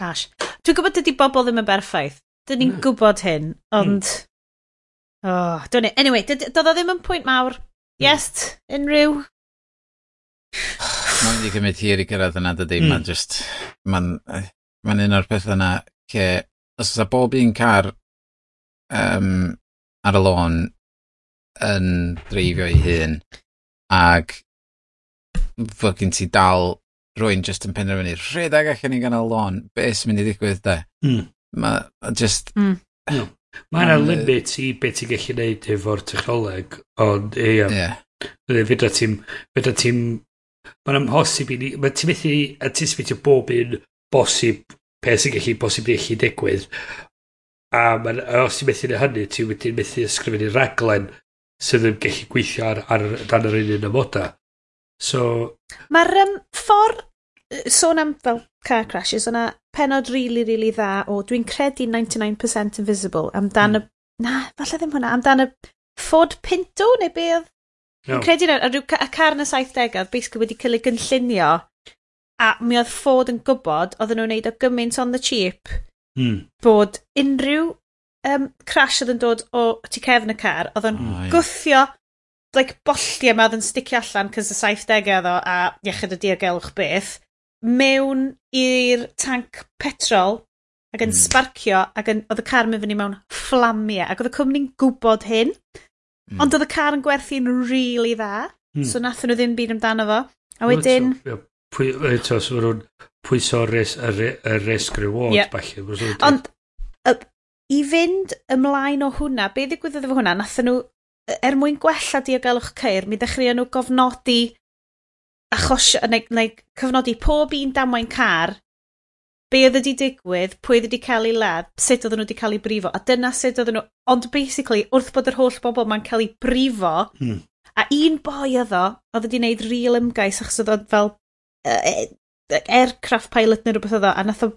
Ash. Dwi'n gwybod dydy bobl ddim yn berffaith. Dyn ni'n mm. gwybod hyn, hmm. ond... Mm Oh, don't it. Anyway, doedd o ddim yn pwynt mawr. Hmm. Yes, unrhyw. Mae'n wedi cymryd hir i gyrraedd yna, dydy. Mm. Mae'n just... Mae'n ma un o'r pethau yna lle os yna bob un car um, ar y lôn yn dreifio ei hun ag fod gen ti dal rwy'n just yn penderfynu rhedeg allan i y lôn beth sy'n mynd i ddigwydd da mm. mae ma just mm. Mae yna limit i beth ti'n gallu neud efo'r technoleg, ond ia. Yeah. Fydda ti'n... Fydda ti'n... Mae'n amhosib i ni... Mae ti'n methu anticipatio bob un bosib peth sy'n gallu bosib i allu digwydd. A man, os ti'n methu neu hynny, ti'n methu, methu ysgrifennu raglen sydd yn gallu gweithio ar, ar, dan yr un ymoda. So... Mae'r um, ffordd... Sôn am fel car crashes, yna penod really, really dda o dwi'n credu 99% Invisible amdan mm. y... Hmm. Na, falle ddim hwnna. Amdan y Ford Pinto neu be oedd? No. Dwi'n credu na, y, y car yn y 70au, basically wedi cael ei gynllunio a mi oedd Ford yn gwybod, oedden nhw'n neud o gymaint on the cheap, mm. bod unrhyw um, crash oedd yn dod o tu cefn y car, oedd yn oh, gwthio like, bolliau yma oedd yn sticio allan cys y 70au oedd o a iechyd y diogelwch beth mewn i'r tanc petrol ac yn mm. sparcio ac yn, oedd y car yn mynd fyny mewn fflamiau ac oedd y cwmni'n gwybod hyn mm. ond oedd y car yn gwerthu'n really dda mm. so nathon nhw ddim byd amdano fo a wedyn eto so maen nhw'n pwyso res, y risk reward yep. falle ond i fynd ymlaen o hwnna be ddigwyddodd efo hwnna nathon nhw er mwyn gwella diogelwch ceir mi ddechreuon nhw gofnodi achos, neu, neu cyfnodi pob un damwain car, be oedd wedi digwydd, pwy oedd wedi cael ei ladd, sut oedd nhw wedi cael ei brifo, a dyna sut oedd nhw, ond basically, wrth bod yr holl bobl ma'n cael ei brifo, hmm. a un boi oedd o, oedd wedi gwneud real ymgais, achos oedd fel uh, aircraft pilot neu rhywbeth oedd o, a nath o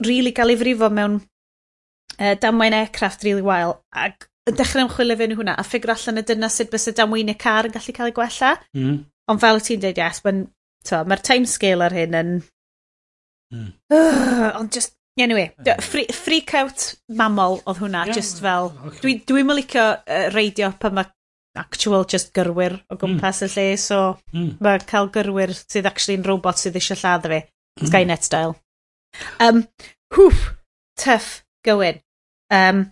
really gael ei frifo mewn uh, damwain aircraft really wael, ac yn dechrau ymchwilio fewn hwnna, a ffigur allan y dyna sut bys y damwain y car yn gallu cael ei gwella. Mm. Ond fel ti'n dweud, yes, mae'r timescale ar hyn yn... Mm. Uh, ond just, anyway, hmm. free, freak out mamol oedd hwnna, yeah, just fel... Okay. Dwi'n dwi, dwi licio uh, reidio pan mae actual just gyrwyr o hmm. gwmpas mm. y lle, so mm. mae cael gyrwyr sydd actually'n robot sydd eisiau lladd fi. Mm. Skynet style. Um, hwff, tough gywyn. Um,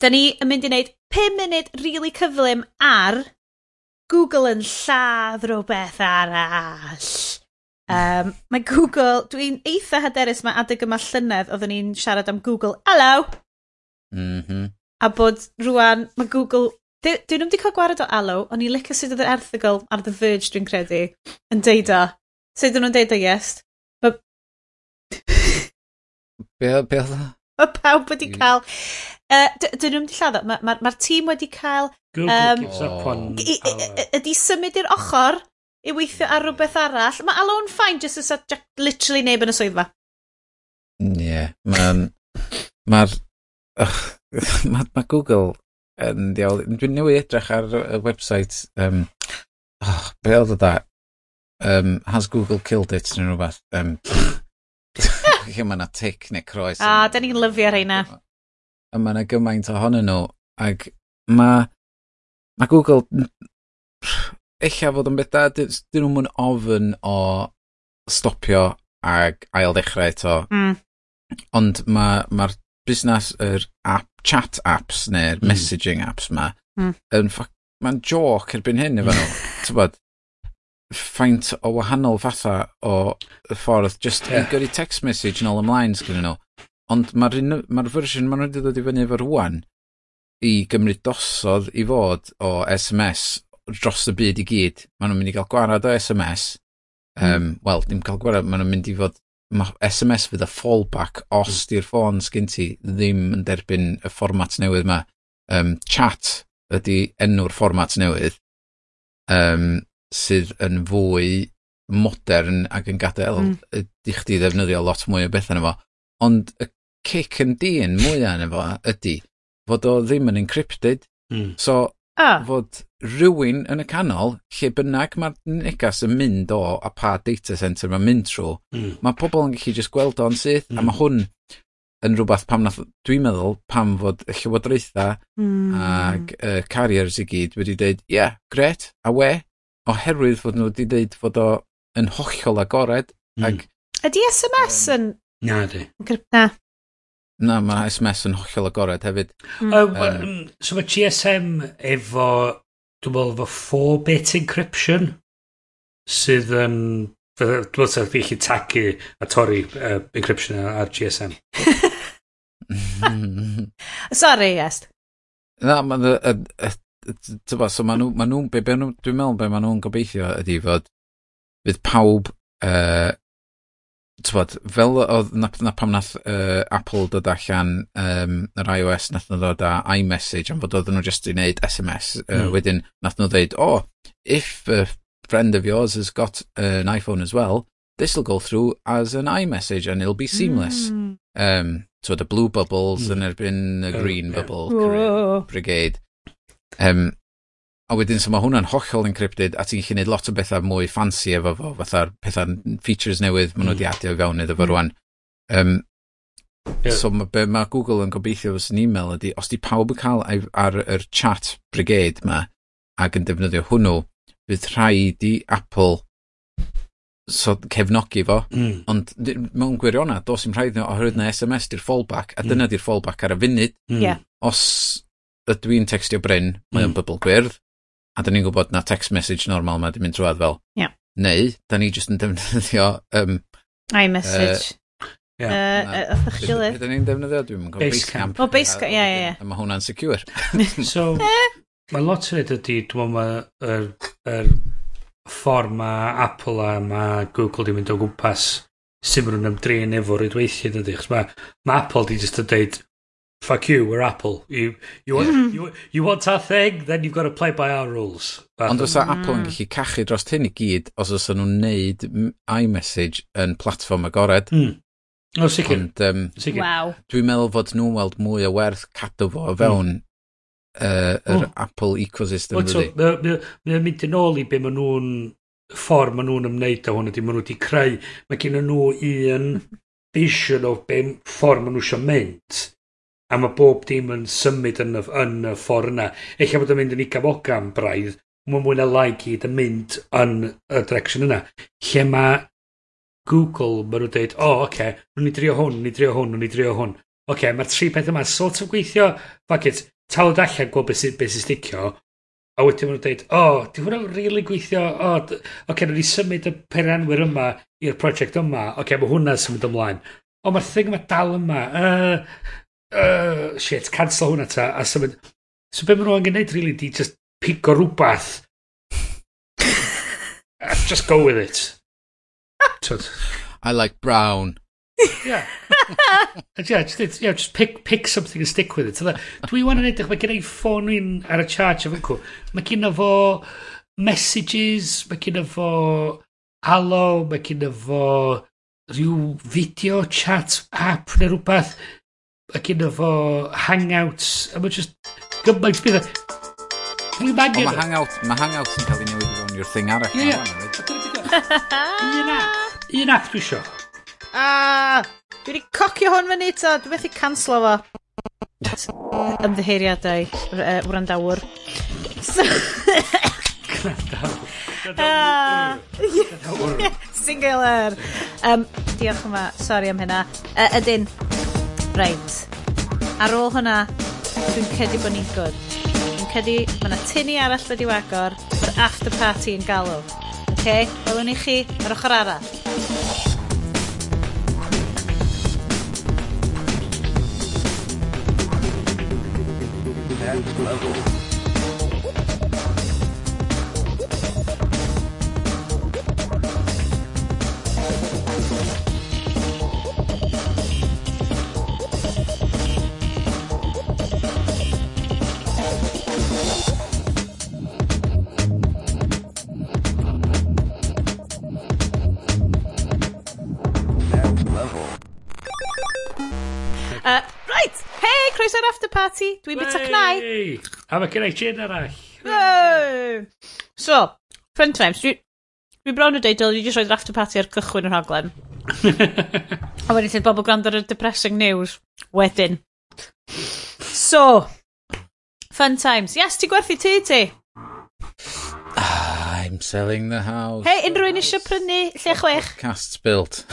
da ni yn mynd i wneud 5 munud really cyflym ar Google yn lladd rhywbeth arall. Um, mae Google, dwi'n eitha hyderus mae adeg yma llynedd oedden ni'n siarad am Google, hello! Mm -hmm. A bod rwan, mae Google, dwi'n dwi ddim wedi cael gwared o alw, ond i'n licio sydd oedd yr erthigol ar The Verge dwi'n credu, yn deud o. Sut nhw'n deud o yes? Be, be oedd o? <laughs> Mae pawb wedi cael... Uh, dyn nhw'n wedi lladd Mae'r ma, ma tîm wedi cael... Um, Ydy symud i'r ochr i weithio ar rhywbeth arall. Mae Alon Fine just as Jack literally neb yn y swyddfa. Ie. Yeah, Mae'r... Mae'r... Mae ma Google yn ddiawl... Dwi'n newid edrych ar y website... Um, oh, be oedd o da? Um, has Google killed it? Neu rhywbeth. Um, lle mae yna tic neu croes. A, da ni'n lyfio reina. A mae yna gymaint ohonyn nhw. Ac mae ma Google... Ella fod yn beth da, dyn nhw'n mwyn ofyn o stopio ag ail ddechrau eto. Mm. Ond mae'r ma, busnes, yr app, chat apps neu'r mm. messaging apps ma, mm. yn ffac, mae'n joc erbyn hyn efo nhw. <laughs> Tybod? ffaint o wahanol fatha o y ffordd just yeah. i gyrru text message nôl ymlaen sgyn nhw. Ond mae'r ma, ma fersiwn maen nhw wedi dod i fyny efo rwan i gymryd dosodd i fod o SMS dros y byd i gyd. Maen nhw'n mynd i gael gwarad o SMS. Mm. Hmm. Um, Wel, dim cael gwarad, maen nhw'n mynd i fod... Ma SMS fydd y fallback os mm. di'r ffôn sgyn ti ddim yn derbyn y fformat newydd yma. Um, chat ydy enw'r fformat newydd. Um, sydd yn fwy modern ac yn gadael mm. ydy chdi ddefnyddio lot mwy o bethau yna fo. Ond y cic yn dyn mwyaf yna efo ydy fod o ddim yn encrypted. Mm. So, ah. fod rhywun yn y canol, lle bynnag mae'r negas yn mynd o a pa data center mae'n mynd trwy, mm. mae pobl yn gallu just gweld o'n syth, mm. a mae hmm. hwn yn rhywbeth pam nath, dwi'n meddwl, pam fod y llywodraethau mm. ac uh, carriers i gyd wedi dweud, ie, yeah, gret, a we, oherwydd fod nhw wedi dweud fod o yn hollol agored. Mm. Ag, Ydy SMS yn... Na, di. Na. Na, mae SMS yn hollol agored hefyd. Mm. Um, um, so mae GSM efo, dwi'n meddwl, efo 4-bit encryption sydd yn... Dwi'n meddwl sef fi chi tagu a torri uh, encryption ar GSM. <laughs> <laughs> Sorry, yes. Na, mae'n tyfa, so ma' nhw, ma' nhw, be, be nhw, dwi'n meddwl be ma' nhw'n gobeithio ydy fod, fydd pawb, uh, tyfod, fel oedd na, na pam nath uh, Apple dod allan um, yr iOS nath nhw ddod â iMessage am fod oedden nhw jyst i wneud SMS uh, mm. wedyn nath nhw dweud, oh if a friend of yours has got an iPhone as well this will go through as an iMessage and it'll be seamless mm. um, so the blue bubbles mm. yn erbyn y oh, green uh, yeah. bubble Whoa. brigade Um, a wedyn, so mae hwnna'n hollol encrypted, a ti'n gallu gwneud lot o bethau mwy fancy efo fo, fatha'r pethau features newydd, maen nhw mm. wedi adio fewn iddo fo mm. rwan. Um, yeah. So ma, be mae Google yn gobeithio fos yn e-mail ydy, os di pawb yn cael ar yr chat brigade ma, ac yn defnyddio hwnnw, bydd rhaid i Apple so cefnogi fo, mm. ond mewn gwirionedd, dos i'n rhaid nhw oherwydd na SMS di'r fallback, a mm. dyna di'r fallback ar y funud. Mm. Yeah. Os ydw i'n textio Bryn, mae o'n mm. bybl gwyrdd, a da ni'n gwybod na text message normal mae di mynd drwad fel. Yeah. Neu, da ni jyst yn defnyddio... Um, iMessage. Uh, yeah. uh, Otha'ch gilydd. Da ni'n defnyddio, dwi'n mynd gwybod Basecamp. O, Basecamp, ie, ie. ie. A mae hwnna'n secure. <laughs> so, eh? mae lot o ydy, dwi'n meddwl, yr, yr ffordd mae Apple a mae Google di mynd o gwmpas sy'n mynd ymdrin efo rydweithio, dydy. Mae ma Apple di jyst yn deud, fuck you, we're Apple. You, you, want, you, you want our thing, then you've got to play by our rules. Ond os mm. Apple yn mm. gallu cachu dros hyn i gyd, os oes nhw'n neud iMessage yn platform agored. Mm. O, sicr. Ond, um, sicr. Wow. Dwi'n meddwl fod nhw'n weld mwy o werth cadw fo o hmm. fewn mm. uh, yr oh. Apple ecosystem. Mae'n mynd yn ôl i be maen nhw'n ffordd maen nhw'n ymwneud â hwn ydy maen nhw wedi creu. Mae gen nhw un <laughs> vision o be ffordd maen nhw eisiau mynd. A mae bob dim yn symud yn y, yn y ffordd yna. Eich bod yn mynd yn ei gam braidd, mae mwy na lai gyd yn mynd yn y direction yna. Lle mae Google, maen nhw'n dweud, o, oh, oce, okay, nhw'n ni drio hwn, nhw'n ni drio hwn, nhw'n ni drio hwn. Oce, okay, mae'r tri peth yma sort of gweithio, fuck it, tal o allan gweld beth sy'n be sy sticio, a wedyn maen nhw'n dweud, o, oh, di hwnna'n really gweithio, o, oh, oce, okay, nhw'n ni symud y peranwyr yma i'r prosiect yma, oce, okay, mae hwnna'n symud ymlaen. O, mae'r thing yma dal yma, uh, uh, shit, cancel hwnna ta, a symud. So be maen nhw'n gwneud, really, di just pigo rhywbeth. <laughs> Uh, just go with it. I like brown. yeah. <laughs> yeah, just, it, yeah, just pick, pick something and stick with it. So that, dwi wan yn edrych, mae gen i ffôn fi'n ar y charge efo cw. Mae gen fo messages, mae gen fo alo, mae gen fo rhyw video chat app neu rhywbeth ac un fo Hangouts, a mae just gymaint bydd Dwi'n manio... Mae Hangout, mae Hangout yn cael ei newid i fewn i'r thing arall. Ie, ie. E. Un app dwi isio. A, dwi wedi cocio hwn fyny to, dwi methu canslo fo. Ymddeheiriadau, wrandawr. Ah. <laughs> Singular. Um, diolch yma, sori am hynna. Uh, ydyn, Reit. Ar ôl hwnna, dwi'n cedi bod ni'n gwrdd. Dwi'n cedi, mae yna tini arall wedi wagor, mae'r after party yn galw. OK, Welwn i chi ar ochr arall. Next level. ti? Dwi'n bita cnau. A mae gen i gin arall. Yay! So, fun times. Dwi, dwi bron yn deud dylai jyst roi'r after party ar cychwyn yr hoglen. <laughs> a wedyn ti'n bobl gwrando ar y depressing news. Wedyn. So, fun times. Yes, ti gwerthu tŷ ti? Ah, I'm selling the house. Hei, unrhyw un eisiau prynu lle chwech? Cast built. <laughs>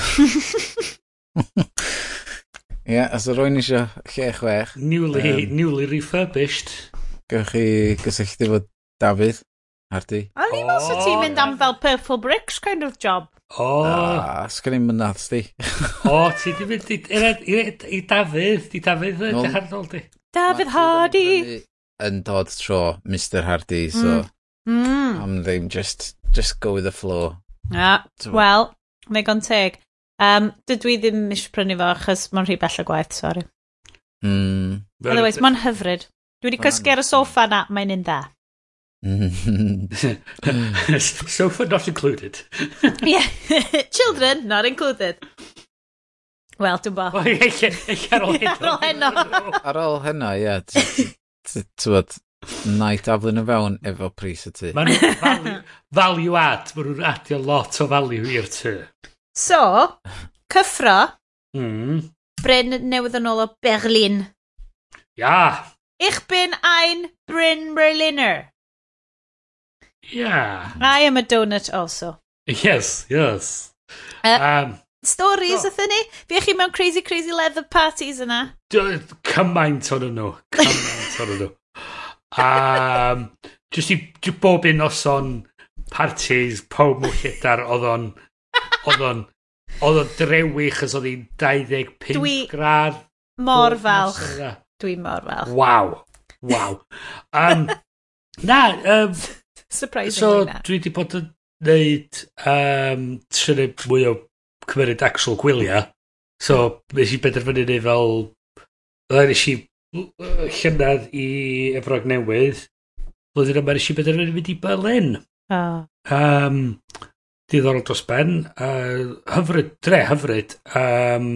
Ie, yeah, os o rwy'n eisiau lle chwech. Newly, um, newly refurbished. Gewch chi gysylltu fod Dafydd, Hardy. A ni mas o ti'n mynd am fel Purple Bricks kind of job. O. Ah, sgan i'n mynd di. <laughs> o, ti di mynd i i, i, i Dafydd, di Dafydd yn dehardol di. Dafydd Hardy. Yn dod tro Mr Hardy, so... Mm. mm. I'm ddim, just, just go with the flow. Ah, well, mae gon teg. Um, dydw i ddim eisiau prynu fo, achos mae'n rhy bell o gwaith, sori. Mm. Otherwise, mae'n hyfryd. Dwi wedi cysgu ar y soffa na, mae'n un dda. Hmm. <laughs> Sofa not included. yeah, <laughs> children not included. Wel, dwi'n bo. Ar ôl heno. Ar ôl heno, ie. Tywod, naid aflyn o fewn efo pris y tu. Mae'n value add. Mae nhw'n adio lot o value i'r tu. So, cyffro. Mm. Bryn newydd yn ôl o Berlin. Ja. Ich bin ein Bryn Berliner. Yeah. I am a donut also. Yes, yes. Uh, um, stories, ydyn ni? Fi chi mewn crazy, crazy leather parties yna? Cymaint o'n nhw. Cymaint o'n nhw. Um, just i bob un noson parties, pob mwylledar oedd o'n Oedd o'n... Oedd o'n drewych os oedd hi'n 25 Dwi grad. Mor falch. E. Dwi mor falch. Waw. Waw. Um, na. Um, Surprisingly so, na. dwi wedi bod yn neud um, trynu mwy o cymryd actual gwyliau. So, nes i benderfynu neud fel... Oedden nes i llynedd i Efrog Newydd. Flwyddyn yma nes i benderfynu mynd i Berlin. Oh. Um, diddorol dros ben, uh, hyfryd, dre hyfryd, um,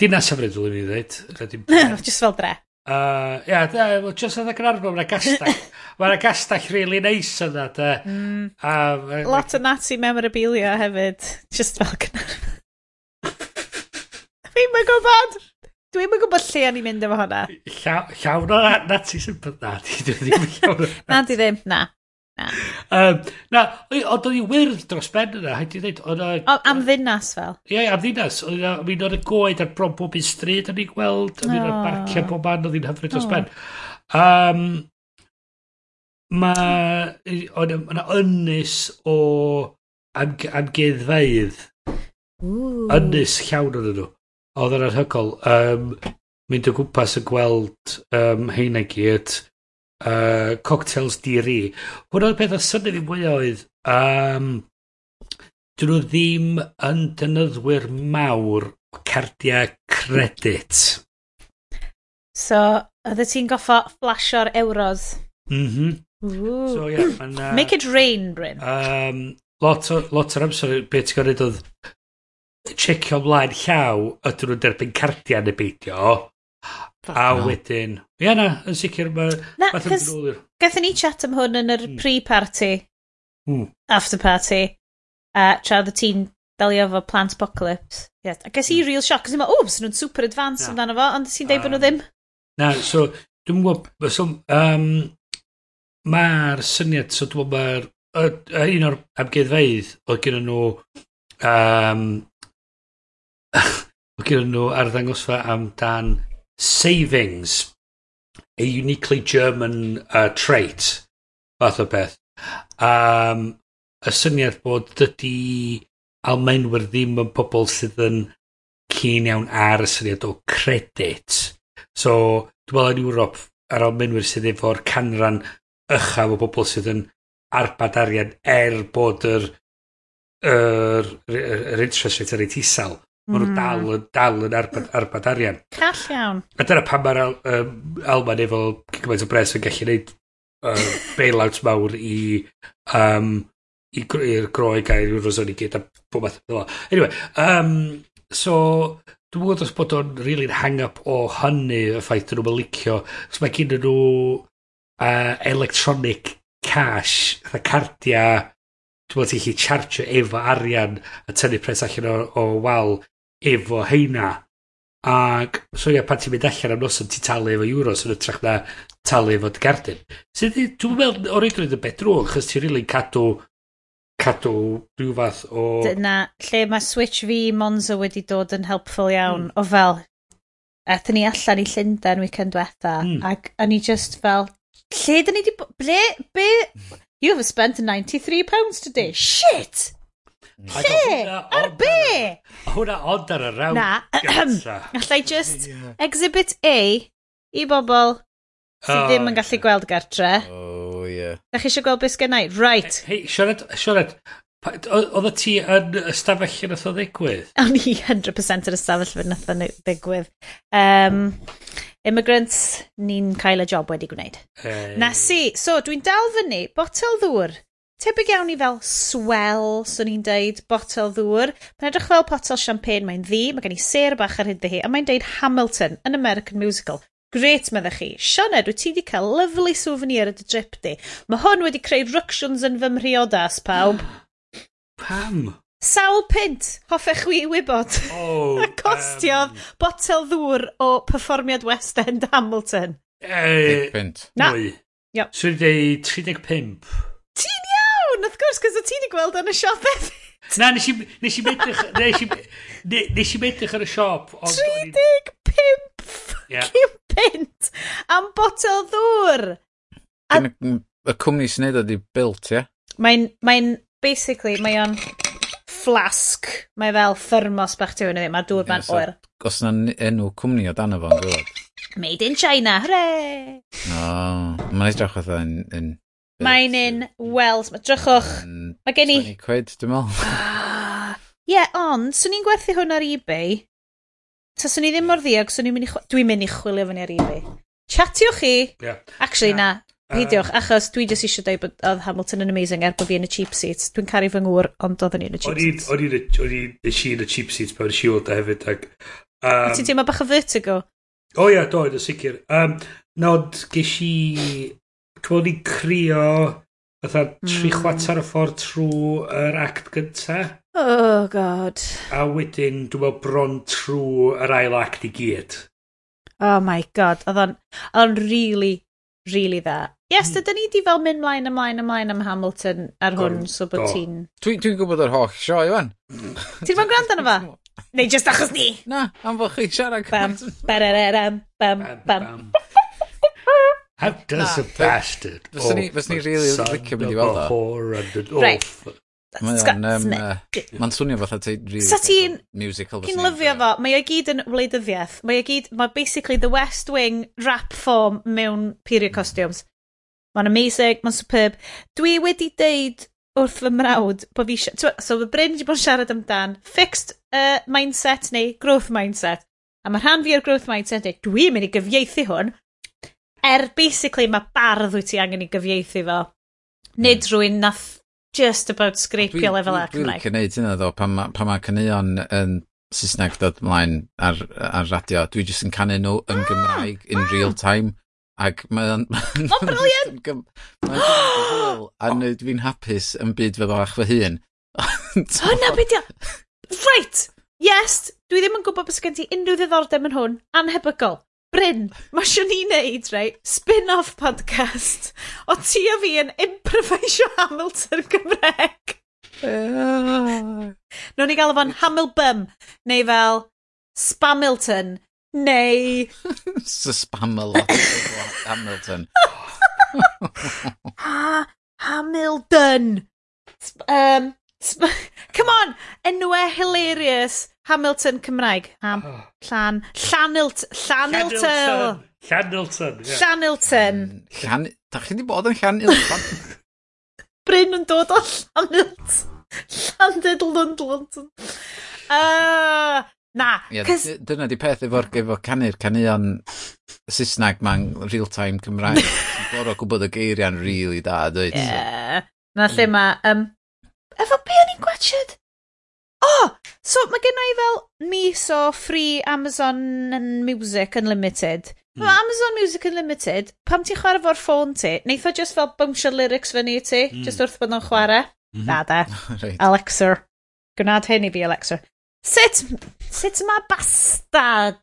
dinas hyfryd dwi'n i ddweud. No, just fel dre. Uh, ia, yeah, just oedd y arfer, mae'n gastell. <laughs> mae'n gastell really nice yna, de. Mm. Um, Lot o Nazi memorabilia hefyd, just fel Cynarfon. Fi'n mynd gwybod! Dwi'n mynd gwybod lle o'n i'n mynd efo hwnna. Llawn o Nazi sy'n bydd na, di ddim llawn o. Na, di ddim, na. Um, na, ond oedd hi wyrdd dros ben yna, haid i ddweud. Ona, o, am ddinas fel? Ie, yeah, am ddinas. Mi oedd y goed ar bron bob un stryd o'n i'n gweld, o'n i'n oh. barcio bob man oedd hi'n hyfryd dros oh. ben. Um, Mae yna ynys o am, amgeddfeidd. Ynys llawn o'n nhw. Oedd yn anhygol. Um, mynd o gwmpas yn gweld um, heina gyd uh, Cocktails D.R.E. Hwna'r peth a syni fi mwy oedd, um, dyn nhw ddim yn dynyddwyr mawr o cardiau credit. So, oeddet ti'n goffo flasio'r euros? Mhm. Mm so, yeah, and, uh, Make it rain, Bryn. Um, lot, o, lot o'r amser, beth ti'n gwneud oedd checio ymlaen llaw ydyn nhw'n derbyn cardiau neu beidio. A wedyn, ia na, yn sicr, mae... Na, cys gathen ni chat am hwn yn yr mm. pre-party, mm. after-party, a tra oedd ti'n delio efo plant apocalypse. Yeah. A ges i hmm. real shock, cos i'n meddwl, o, sy'n nhw'n super advanced amdano fo, ond ti'n deud bod nhw ddim? Na, so, dwi'n gwybod, so, um, mae'r syniad, so dwi'n gwybod, mae'r, un o'r amgeddfeidd oedd gen nhw, um, <laughs> oedd gen nhw arddangosfa am dan savings, a uniquely German uh, trait, fath o beth. Um, y syniad bod dydy Almaenwyr ddim yn pobl sydd yn cyn iawn ar y syniad o credit. So, dwi'n meddwl yn Ewrop, yr Almaenwyr sydd efo'r canran ychaf o bobl sydd yn arbad arian er bod yr, yr, yr, yr interest rate yn reit isel. Mae nhw hmm. dal, dal yn arbad, arbad arian. Call iawn. A dyna pan mae'r Al um, Alman efo gymaint o bres yn gallu gwneud uh, <laughs> bailout mawr i um, i'r groeg a'r Eurozone i gyd a bob math o Anyway, um, so dwi'n gwybod os bod o'n really hang-up o hynny y ffaith dyn nhw'n licio. Os mae gen nhw uh, electronic cash, fatha cardia, dwi'n gwybod ti'n chi charge efo arian a tynnu pres allan o, o wal efo heina. Ac, so ia, pan ti'n mynd allan am noson, ti'n talu efo euros yn ytrach na talu efo dy gardyn. Sydd, dwi'n meddwl, o reidrwydd y beth drwg, chys ti'n rili'n cadw cadw rhyw fath o... Dyna, lle mae Switch V Monza wedi dod yn helpful iawn, mm. o fel, aethon ni allan i Llundain weekend diwetha, mm. ac o'n i just fel, lle dyn ni di... Ble? Be? You have spent 93 pounds today. Hmm. Shit! Lle? Ar be? Hwna ond ar y rawn Na, allai just Exhibit A i bobl sydd oh, ddim yn gallu gweld gartre. Oh, yeah. Da chi eisiau gweld beth sgennau? Right. Hei, Sionet, Sionet, oedd ti yn ystafell yn oedd ddigwydd? <laughs> O'n i 100% yn ystafell yn oedd ddigwydd. Um, immigrants, ni'n cael y job wedi gwneud. Hey. Na si, so dwi'n dal fyny, botel ddŵr tebyg iawn i fel swell, swn i'n deud, botel ddŵr. Mae'n edrych fel potel champagne, mae'n ddi, mae gen i ser bach ar hyd hi, a mae'n deud Hamilton, an American Musical. Great, meddach chi. Sioned, wyt ti wedi cael lyflu souvenir at y drip di. Mae hwn wedi creu ructions yn fy mhriodas, pawb. <gasps> Pam? Sawl pint, hoffech chi wybod. Oh, <laughs> a costiodd um... botel ddŵr o perfformiad West End Hamilton. Eh, pint. Na. Mwy. Yep. So, 35. Cyrus, cos o ti wedi gweld yn y siop beth? Na, nes i, nes i medrych, nes i, nes i medrych ar y siop. 35 fucking pint am botel ddŵr. A... Y cwmni sy'n neud o di built, ie? Mae'n, mae'n, basically, mae o'n flasg. Mae fel thermos bach tiwn i Mae'r dŵr fan yeah, so, oer. Os yna enw cwmni o dan fo'n dod. Made in China, hooray! O, mae'n edrych oedd yn, yn Mae'n un Mae Drychwch. Mm, Mae gen i... 20 quid, dwi'n meddwl. <laughs> Ah, ie, yeah, ond, swn i'n gwerthu hwn ar eBay. Ta swn i ddim mor ddiog, swn i'n mynd i... Dwi'n mynd i chwilio fyny ar eBay. Chatiwch chi. Yeah. Actually, yeah. na. Peidiwch, um, achos dwi jyst eisiau dweud bod oedd Hamilton yn amazing er bod fi yn y cheap seats. Dwi'n caru fy ngŵr, ond oedd yn y cheap seats. O'n i'n i yn y cheap seats pan si oedd hefyd. Ac, um, Ti'n teimlo bach o vertigo? O oh, ia, yeah, do, yn y sicr. Um, Nod, ges i Cymwl ni'n crio fatha tri mm. chwata'r y ffordd trwy yr act gynta. Oh, god. A wedyn, dwi'n meddwl bron trwy yr ail act i gyd. Oh my god, oedd o'n, o'n really, really dda. Yes, mm. dydyn ni di fel mynd mlaen ymlaen ymlaen am Hamilton ar hwn, so bod ti'n... Dwi'n dwi gwybod yr holl sio, Iwan. Ti'n fan gwrando na fo? Neu just achos ni? Na, am fod chi siarad. Bam, bararam, bam, bam. bam. How does a bastard Fyswn ni, fyswn ni really licio mynd i weld o. Right. Mae'n um, uh, ma swnio fatha ti really so ti'n musical Cyn lyfio fo. Mae o gyd yn wleidyddiaeth. Mae o gyd mae basically the West Wing rap form mewn period costumes. Mae'n amazing mae'n superb. Dwi wedi deud wrth fy mrawd bod fi so fy Bryn wedi bod yn siarad amdan fixed uh, mindset neu growth mindset. A mae rhan fi o'r growth mindset neu dwi'n mynd i gyfieithu hwn er basically mae bardd wyt ti angen i gyfieithu fo. Nid hmm. rwy'n nath just about scrapio dwi, lefel a Cymraeg. Dwi'n gwneud hynna ddo, pan mae ma, ma caneuon yn Saesneg dod mlaen ar, ar radio, dwi jyst yn canu nhw yn ah! Gymraeg in ah! real time. Ac mae'n... Mae'n briliant! Mae'n A nid fi'n hapus yn byd fe bach fy hun. <laughs> Hwna beth Right! Yes! Dwi ddim yn gwybod beth gen ti unrhyw ddiddordeb yn hwn. Anhebygol. Bryn, mae siwn i wneud, rei, spin-off podcast o ti a fi yn improvisio Hamilton Gymreg. Nw'n ni gael fo'n Hamilbum, neu fel Spamilton, neu... <laughs> Sy Hamilton. ha, Hamilton. Sp um, sp <laughs> come on, enwau hilarious Hamilton Cymraeg. Ham. Oh. Ah. Llan. Llanilt. Llanilton. Llanilton. Yeah. Llanilton. Llan... Da chi wedi bod yn Llanilton? <laughs> Bryn yn dod o Llanilt. Llandidlundlundlund. Uh, na. Yeah, cys... Dyna di peth efo'r efo canu'r canuon Saesneg ma'n real-time Cymraeg. <laughs> Gorau gwybod y geiriau'n really da, dweud. Yeah. So. Na lle mae... Um, efo be o'n i'n gwachod? oh, So mae gen i fel mis o free Amazon Music Unlimited. Mm. Mae Amazon Music Unlimited, pam ti'n chwarae fo'r ffôn ti, neitho just fel bwmsio lyrics fyny i ti, mm. just wrth bod nhw'n chwarae. Mm -hmm. Da, da. <laughs> right. Alexa. Gwnaed hyn i fi, Alexa. Sut, sut mae bastad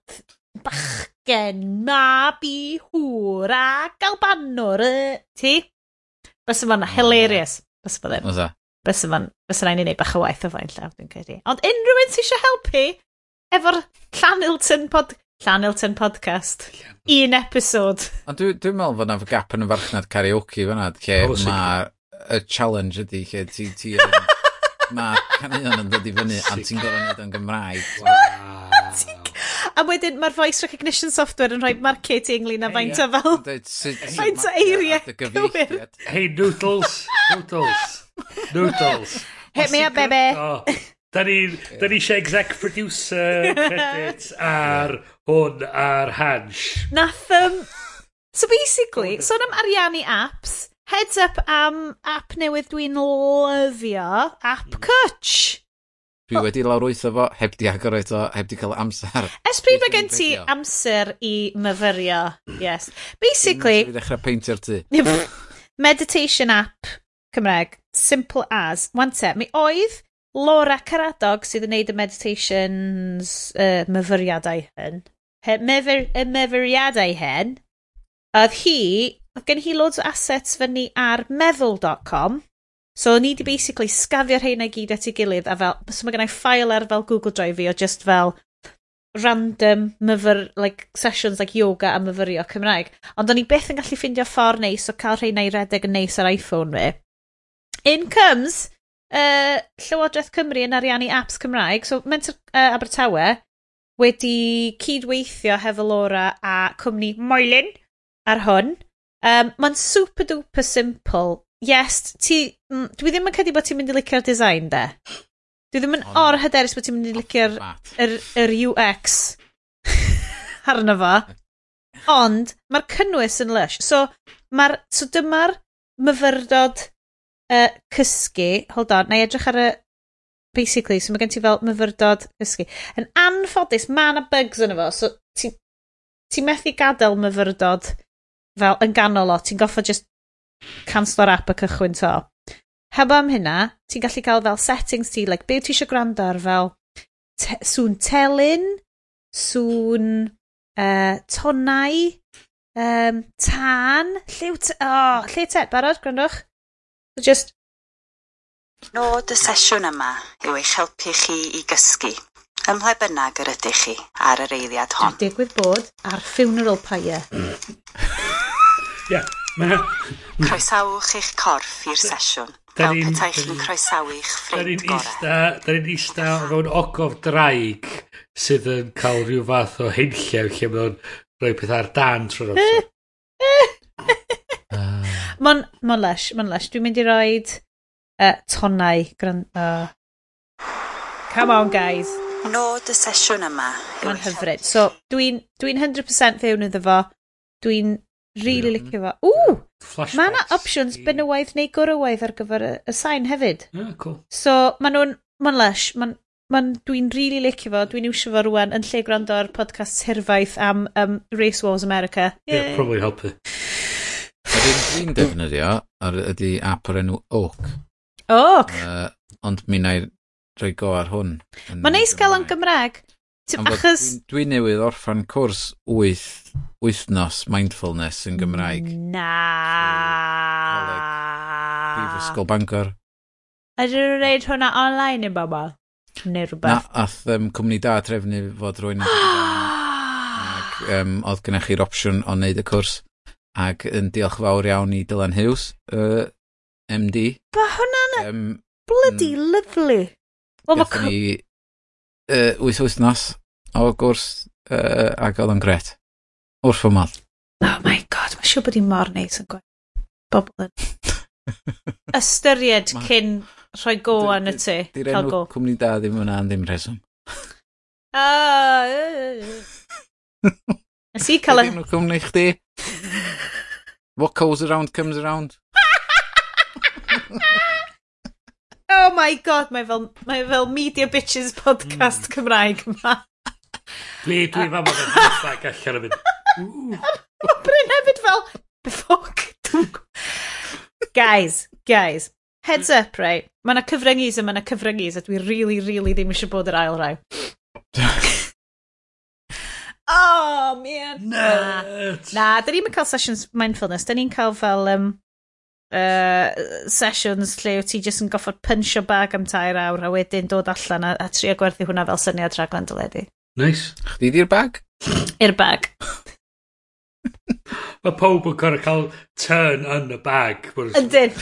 bachgen mab i hŵr a galbanwr y ti? Fysa fo'n hilarious. Fysa fo ddim. Fysa. Bysa ma'n, bysa rhaid i ni bach o waith o fain llaw, dwi'n credu. Ond unrhyw un sy'n eisiau helpu efo'r Llanilton, pod, Llanilton podcast. Un episod. Ond dwi'n dwi meddwl fod na gap yn y farchnad karaoke fyna, lle oh, mae y challenge ydy, lle ti... ti <laughs> mae caneuon yn dod i fyny a ti'n gorau wneud yn Gymraeg. <laughs> Wow. a wedyn mae'r voice recognition software yn rhoi marcio ti ynglyn â faint o fel... Faint o eiriau cywir. Hey, Noodles! Noodles! <laughs> Noodles. <laughs> Hit me up, baby. Oh, da ni, da ni eisiau exec producer credits <laughs> ar hwn ar Hansh. Nath, um, so basically, sôn am Ariannu apps, heads up am app newydd dwi'n lyfio, app hmm. Cwtch. Dwi wedi lawrwytho fo, heb di agor eto, heb di cael amser. Ys pryd mae gen ti amser i myfyrio, hmm. yes. Basically... Dwi'n dechrau peintio'r tu. <laughs> Meditation app Cymreg simple as. Wan te, mi oedd Laura Caradog sydd yn neud y meditations uh, myfyriadau hyn. He, myfyr, y myfyriadau hyn. Oedd hi, oedd gen hi loads o assets fyny ar meddwl.com. So ni di basically sgafio rheina i gyd at ei gilydd a fel, so mae gennau ffail ar fel Google Drive fi o just fel random myfyr, like, sessions like yoga a myfyrio Cymraeg. Ond o'n i byth yn gallu ffeindio ffordd neis o cael rheina i redeg yn neis ar iPhone fi in comes uh, Llywodraeth Cymru yn ariannu apps Cymraeg. So, Mentor uh, Abertawe wedi cydweithio hefo Laura a cwmni Moelin ar hwn. Um, Mae'n super duper simple. Yes, ti, mm, dwi ddim yn credu bod ti'n mynd i licio'r design, de. Dwi ddim yn On, or hyderus bod ti'n mynd i licio'r yr, yr UX <laughs> arno fo. Ond, mae'r cynnwys yn lush. So, mae so dyma'r myfyrdod uh, cysgu, hold on, na i edrych ar y, basically, so mae gen ti fel myfyrdod cysgu. Yn anffodus, mae yna bugs yn efo, so ti, ti methu gadael myfyrdod fel yn ganol o, ti'n goffa just cancelo'r app a cychwyn to. Heb am hynna, ti'n gallu cael fel settings ti, like, be ti eisiau gwrando ar fel te, sŵn telyn, sŵn uh, tonau, um, tân, lliw, oh, lle te, barod, gwrandwch? So jyst... Nod y sesiwn yma yw eich helpu chi i gysgu, ym mhle bynnag yr ydych chi ar yr eiliad hon. Dwi'n digwydd bod ar funeral pyre. Ia, mae... Croesawch eich corff i'r sesiwn. Fel petai chi'n croesawu eich ffrind gorau. Da ni'n eista fewn ogof draig sydd yn cael rhyw fath o henllew lle mae'n rhoi peth ar dan trwy'r amser. <laughs> Mae'n ma lesh, mae'n lesh. Dwi'n mynd i roed uh, tonnau. Gran... Uh. Come on, guys. Nod y sesiwn yma. Mae'n hyfryd. So, dwi'n dwi 100% fewn iddo fo. Dwi'n really licio fo. Ww! Mae yna options benywaidd neu gwrywaidd ar gyfer y, y sain hefyd. Ah, cool. So, maen nhw'n... Mae'n lesh. Mae'n man, dwi'n really licio fo, dwi'n iwsio fo rwan yn lle gwrando ar podcast hirfaith am um, Race Wars America. Yeah, probably helpu. Yr un dwi'n defnyddio ar, ydy app o'r enw Oak. Oak! Uh, ond mi na i rhoi go ar hwn. Mae'n neis gael yn Gymraeg. Achos... Dwi'n dwi newydd orffan cwrs wyth, wythnos mindfulness yn Gymraeg. Na! Brifysgol Bangor. Ydyn nhw'n gwneud hwnna online i bobl? Neu rhywbeth? Na, ath um, cwmni da trefnu fod rwy'n... <gasps> Ac um, oedd gennych chi'r opsiwn o wneud y cwrs ac yn diolch fawr iawn i Dylan Hughes, uh, MD. Ba hwnna'n um, bloody mm. lyflu. Gath oh, ni uh, wyth wythnos o gwrs uh, ac oedd o'n gret. Wrth fy modd. Oh my god, mae'n siŵr bod i mor neis yn gwaith. Bobl yn... <laughs> Ystyried ma... cyn rhoi go yn y tu. Di'r enw cwmni da ddim yna am ddim reswm. Ah, <laughs> Nes i cael y... Di'r enw cwmni chdi? What goes around comes around. oh my god, mae fel, mae fel Media Bitches podcast mm. Cymraeg yma. Dwi, dwi fan bod yn ffag allan yn mynd. Mae Bryn hefyd fel, fuck. guys, guys, heads up, right? Mae yna cyfryngis a mae yna cyfryngis, a dwi really, really ddim eisiau bod yr ail rhaw. <laughs> Oh, man. Nerd. Na, da ni'n cael sessions mindfulness. Da ni'n cael fel um, uh, sessions lle wyt ti jyst yn goffod punchio bag am tair awr a wedyn dod allan a, a trio gwerthu hwnna fel syniad rhaglen dyledu. Nice. Chdi di'r bag? I'r bag. <laughs> Mae pob yn gorau cael turn yn y bag. Yndyn.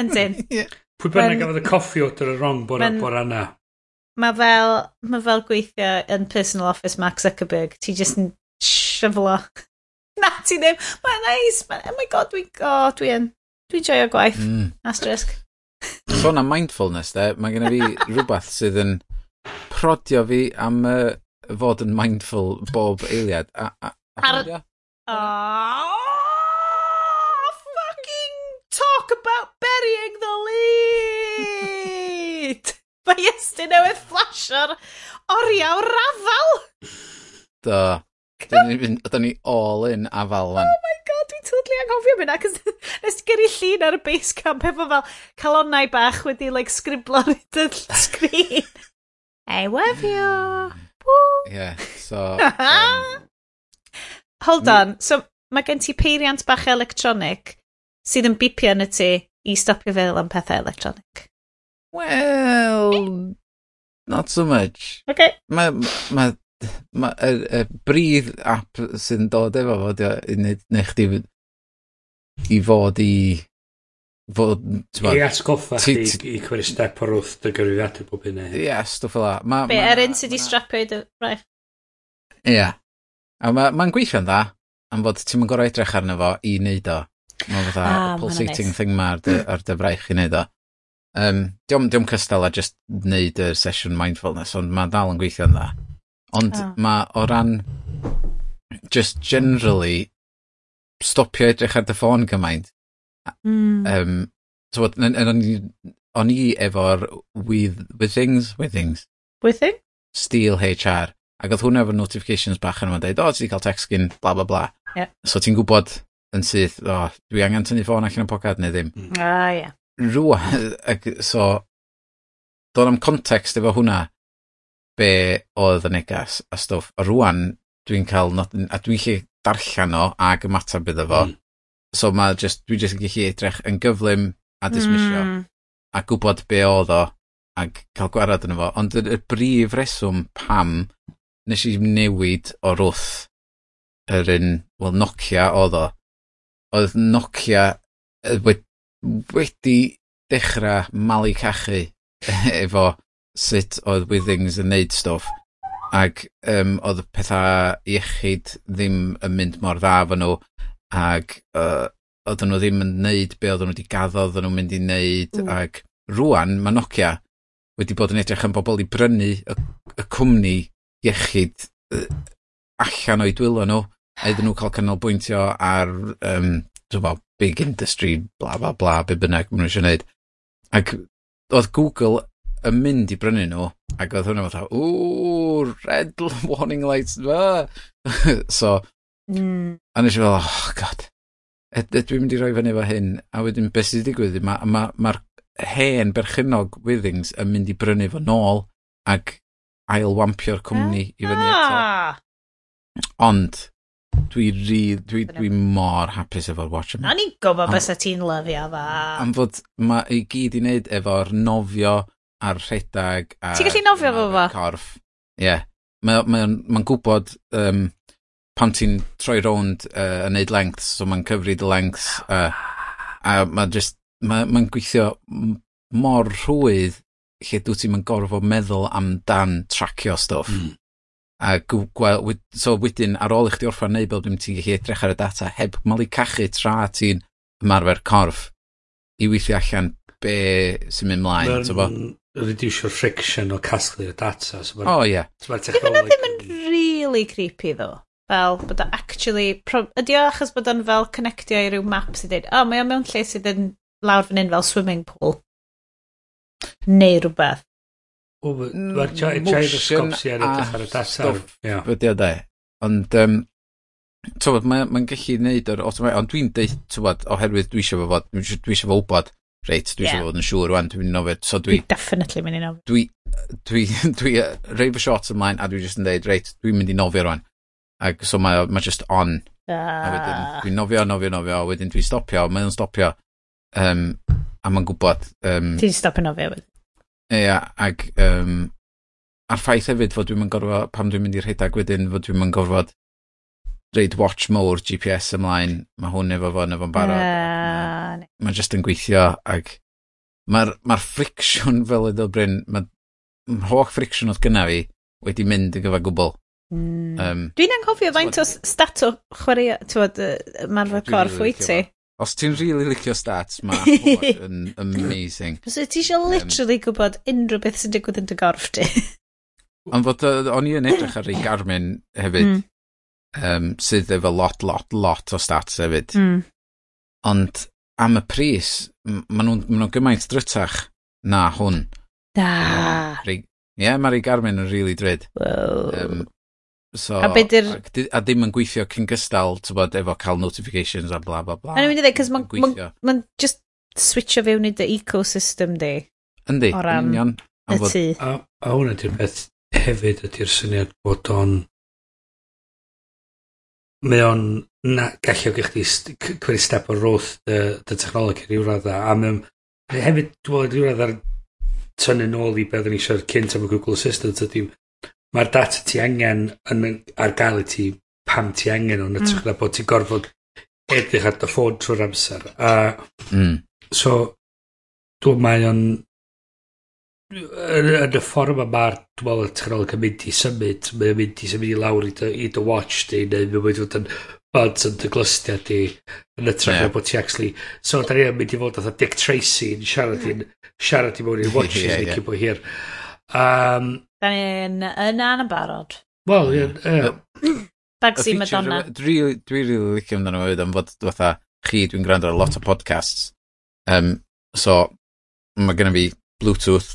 Yndyn. <laughs> Pwy bynnag gafodd y coffi o'r dyr y rong bora, bora na mae fel, ma fel gweithio yn personal office Mark Zuckerberg. Ti jyst yn shyflo. <laughs> Na, ti ddim. Mae'n neis. Ma, oh my god, dwi'n oh, dwi yn. Dwi'n joio gwaith. Mm. Asterisk. <laughs> Sôn am mindfulness, de, mae gen i fi rhywbeth sydd yn prodio fi am uh, fod yn mindful bob eiliad. A, a, a Ar... Oh, fucking talk about burying the lead! <laughs> <laughs> Mae Iestyn newydd flasio'r oriawr rafal. Do. Ydyn ni all in afal fan. Oh my god, dwi'n totally anghofio mynd. Ac <laughs> nes ti gyrru llun ar y basecamp efo fel calonnau bach wedi like, sgriblo ar y sgrin. <laughs> I love you. Mm. Woo. Yeah, so... Um, Hold on. So, mae gen ti peiriant bach electronic sydd yn bipio yn y ti i stopio fel am pethau electronic. Well, not so much. Okay. Mae, ma, ma, y, y brif app sy'n dod efo fo, i neu chdi i fod i fod... I atgoffa chdi i cymryd step o'r wrth dy gyfrifiadur bob hynny. Ie, yeah, stwff fel la. Ma, Be, yr er un sydd i strapio i dy braich. Ie. A mae'n ma gweithio'n dda, am fod ti'n mynd gorau edrych arno fo i wneud o. Mae'n fatha ah, pulsating thing ma ar dy, ar dy braich i wneud o. Um, 'di diom cystal a just wneud y sesiwn mindfulness ond mae dal yn gweithio'n dda. Ond ma' o ran just generally stopio edrych ar dy ffôn gymaint. Mm. Um, so, t'mod yn yn o'n i o'n i efo'r with Withings Withings? Withing? Steel HR ac oedd hwnna efo notifications bach yn yma'n dweud, o ti 'di cael text gyn, bla bla bla. Ie. So ti'n gwybod yn syth o dwi angen tynnu ffôn allan o pocad neu ddim. A ie rŵan ac so do'n am context efo hwnna be oedd y negas a stwff a rŵan dwi'n cael not, a dwi'n lle darllen o ag ymateb iddo fo mm. so mae just dwi just yn gallu edrych yn gyflym a dismisio mm. a gwybod be oedd o ac cael gwarad yn fo ond y, y brif reswm pam nes i newid o'r wrth yr un, wel Nokia oedd o oedd Nokia wedi dechrau malu cachu <laughs> efo sut oedd Withings yn neud stwff ac um, oedd pethau iechyd ddim yn mynd mor dda fo nhw ac uh, oedden nhw ddim yn neud be oedden nhw wedi gaddo oedden nhw'n mynd i neud mm. ac rwan mae Nokia wedi bod yn edrych yn bobl i brynu y, y cwmni iechyd uh, allan o'i dwylo nhw a iddyn nhw cael canolbwyntio ar um, fel, big industry, bla bla bla, be bynnag maen nhw eisiau gwneud. Ac oedd Google yn mynd i brynu nhw, ac oedd hwnna fatha, ww, red <laughs> warning lights, <laughs> so, mm. a nes i fel, oh god, dwi'n mynd i roi fyny efo hyn, a wedyn beth sydd wedi digwydd, mae'r ma, ma, hen berchynog Withings yn mynd i brynu fo nôl, ac ailwampio'r cwmni i fyny eto. Ah! Ond, dwi ri, dwi, dwi mor hapus efo'r Watchmen. Na ni'n gofod bys ti'n lyfio fa. Am fod mae ei gyd i wneud efo'r nofio a'r rhedag a... Ti'n gallu nofio fo fo? Corff. Ie. Yeah. Mae'n ma, ma, gwybod um, pan ti'n troi rownd uh, yn neud lengths, so mae'n cyfri dy lengths. Uh, a mae'n just, mae'n ma, ma gweithio mor rhwydd lle dwi ti'n gorfod meddwl amdan tracio stwff. Mm a gweld, so wedyn ar ôl i chdi orffan neud bob dim ti'n gallu edrych ar y data heb malu cachu tra ti'n ymarfer corff i weithio allan be sy'n mynd mlaen, ti'n bo? Reducio'r friction o casglu'r data. So o, oh, ie. Yeah. So Dwi'n ddim yn really creepy, ddo. Fel, bod o actually... Ydy o achos bod o'n fel connectio i ryw map sy'n dweud, o, oh, mae o mewn lle sydd yn lawr fan hyn fel swimming pool. Neu rhywbeth. Mm, Mae'r gyroscops i ar edrych ar y dasar. Ydy o de. Ond, um, tywod, mae'n ma gallu neud yr automatic, ond dwi'n deud, tywod, oherwydd dwi eisiau fod, dwi eisiau fod wybod, reit, dwi eisiau yeah. fod yn siŵr rwan, dwi'n mynd i nofio, so dwi... Dwi definitely mynd i nofio. Dwi, dwi, <laughs> dwi, dwi reif y shots ymlaen, a dwi just yn deud, reit, dwi'n mynd i nofio rwan. Ac so mae ma just on. Ah. A wedyn, ah. dwi'n nofio, nofio, nofio, a wedyn dwi'n stopio, mae'n stopio. Um, a mae'n gwybod... Um, Ti'n stopio nofio wedyn? Ia, ac um, a'r ffaith hefyd fod dwi'n gorfod, pam dwi'n mynd i'r rhedag wedyn, fod dwi'n gorfod reid watch mode GPS ymlaen, mae hwn efo fo yn efo'n barod. Yeah. Mae'n ma just yn gweithio ac mae'r <laughs> ma friction fel ydw Bryn, mae'r holl friction oedd gyna fi wedi mynd i gyfa gwbl. Mm. Um, Dwi'n anghofio faint o statw chwarae, ti'n bod, uh, marfer corff wyt ti? Os ti'n really licio stats, mae <laughs> yn amazing. So ti eisiau literally gwybod unrhyw beth sy'n digwydd yn dy gorff ti? <laughs> Ond fod o'n i yn edrych ar ei Garmin hefyd, mm. um, sydd efo lot, lot, lot o stats hefyd. Mm. Ond am y pris, maen nhw'n ma nhw gymaint drytach na hwn. Da. Ie, yeah, mae'r ei Garmin yn really dryd. Wow. Um, So, a, bedyr... a ddim yn gweithio cyn gystal, ti'n bod, efo cael notifications a bla bla bla. A ni'n mynd i ddweud, cos mae'n ma, ma, ma just switcho fewn i dy ecosystem di. Yndi, o ran union. Y tŷ. A, a hwnna di'r beth hefyd ydy'r syniad bod o'n mae o'n na, gallu o'ch chdi cwyr step o'r roth dy, dy technolog rhyw radda a mae hefyd dwi'n rhyw radda'r tynnu nôl i beth o'n eisiau cynt am y Google Assistant ydy Mae'r data ti angen yn, ar gael i ti pam ti angen o'n ytrach mm. na bod ti'n gorfod edrych ar dy ffôn trwy'r amser. A, mm. So, dwi'n mae o'n yn yn y ffordd yma mae'r dwi'n meddwl y technoleg yn mynd i symud mae'n mynd i symud i lawr i dy, i dy watch di neu mae'n mynd i fod yn buds yn dy glystiau di yn ytrach yeah. bod ti actually so da ni yn mynd i fod oedd Dick Tracy yn siarad i'n siarad i mewn i'r watches <laughs> yeah, yeah. bod hir um, Da ni'n yna yn barod. Wel, ie. Yeah, yeah. Bagsi Madonna. Dwi rili licio amdano fo am fod fatha chi, dwi'n gwrando ar lot o podcasts. Um, so, mae gennym fi Bluetooth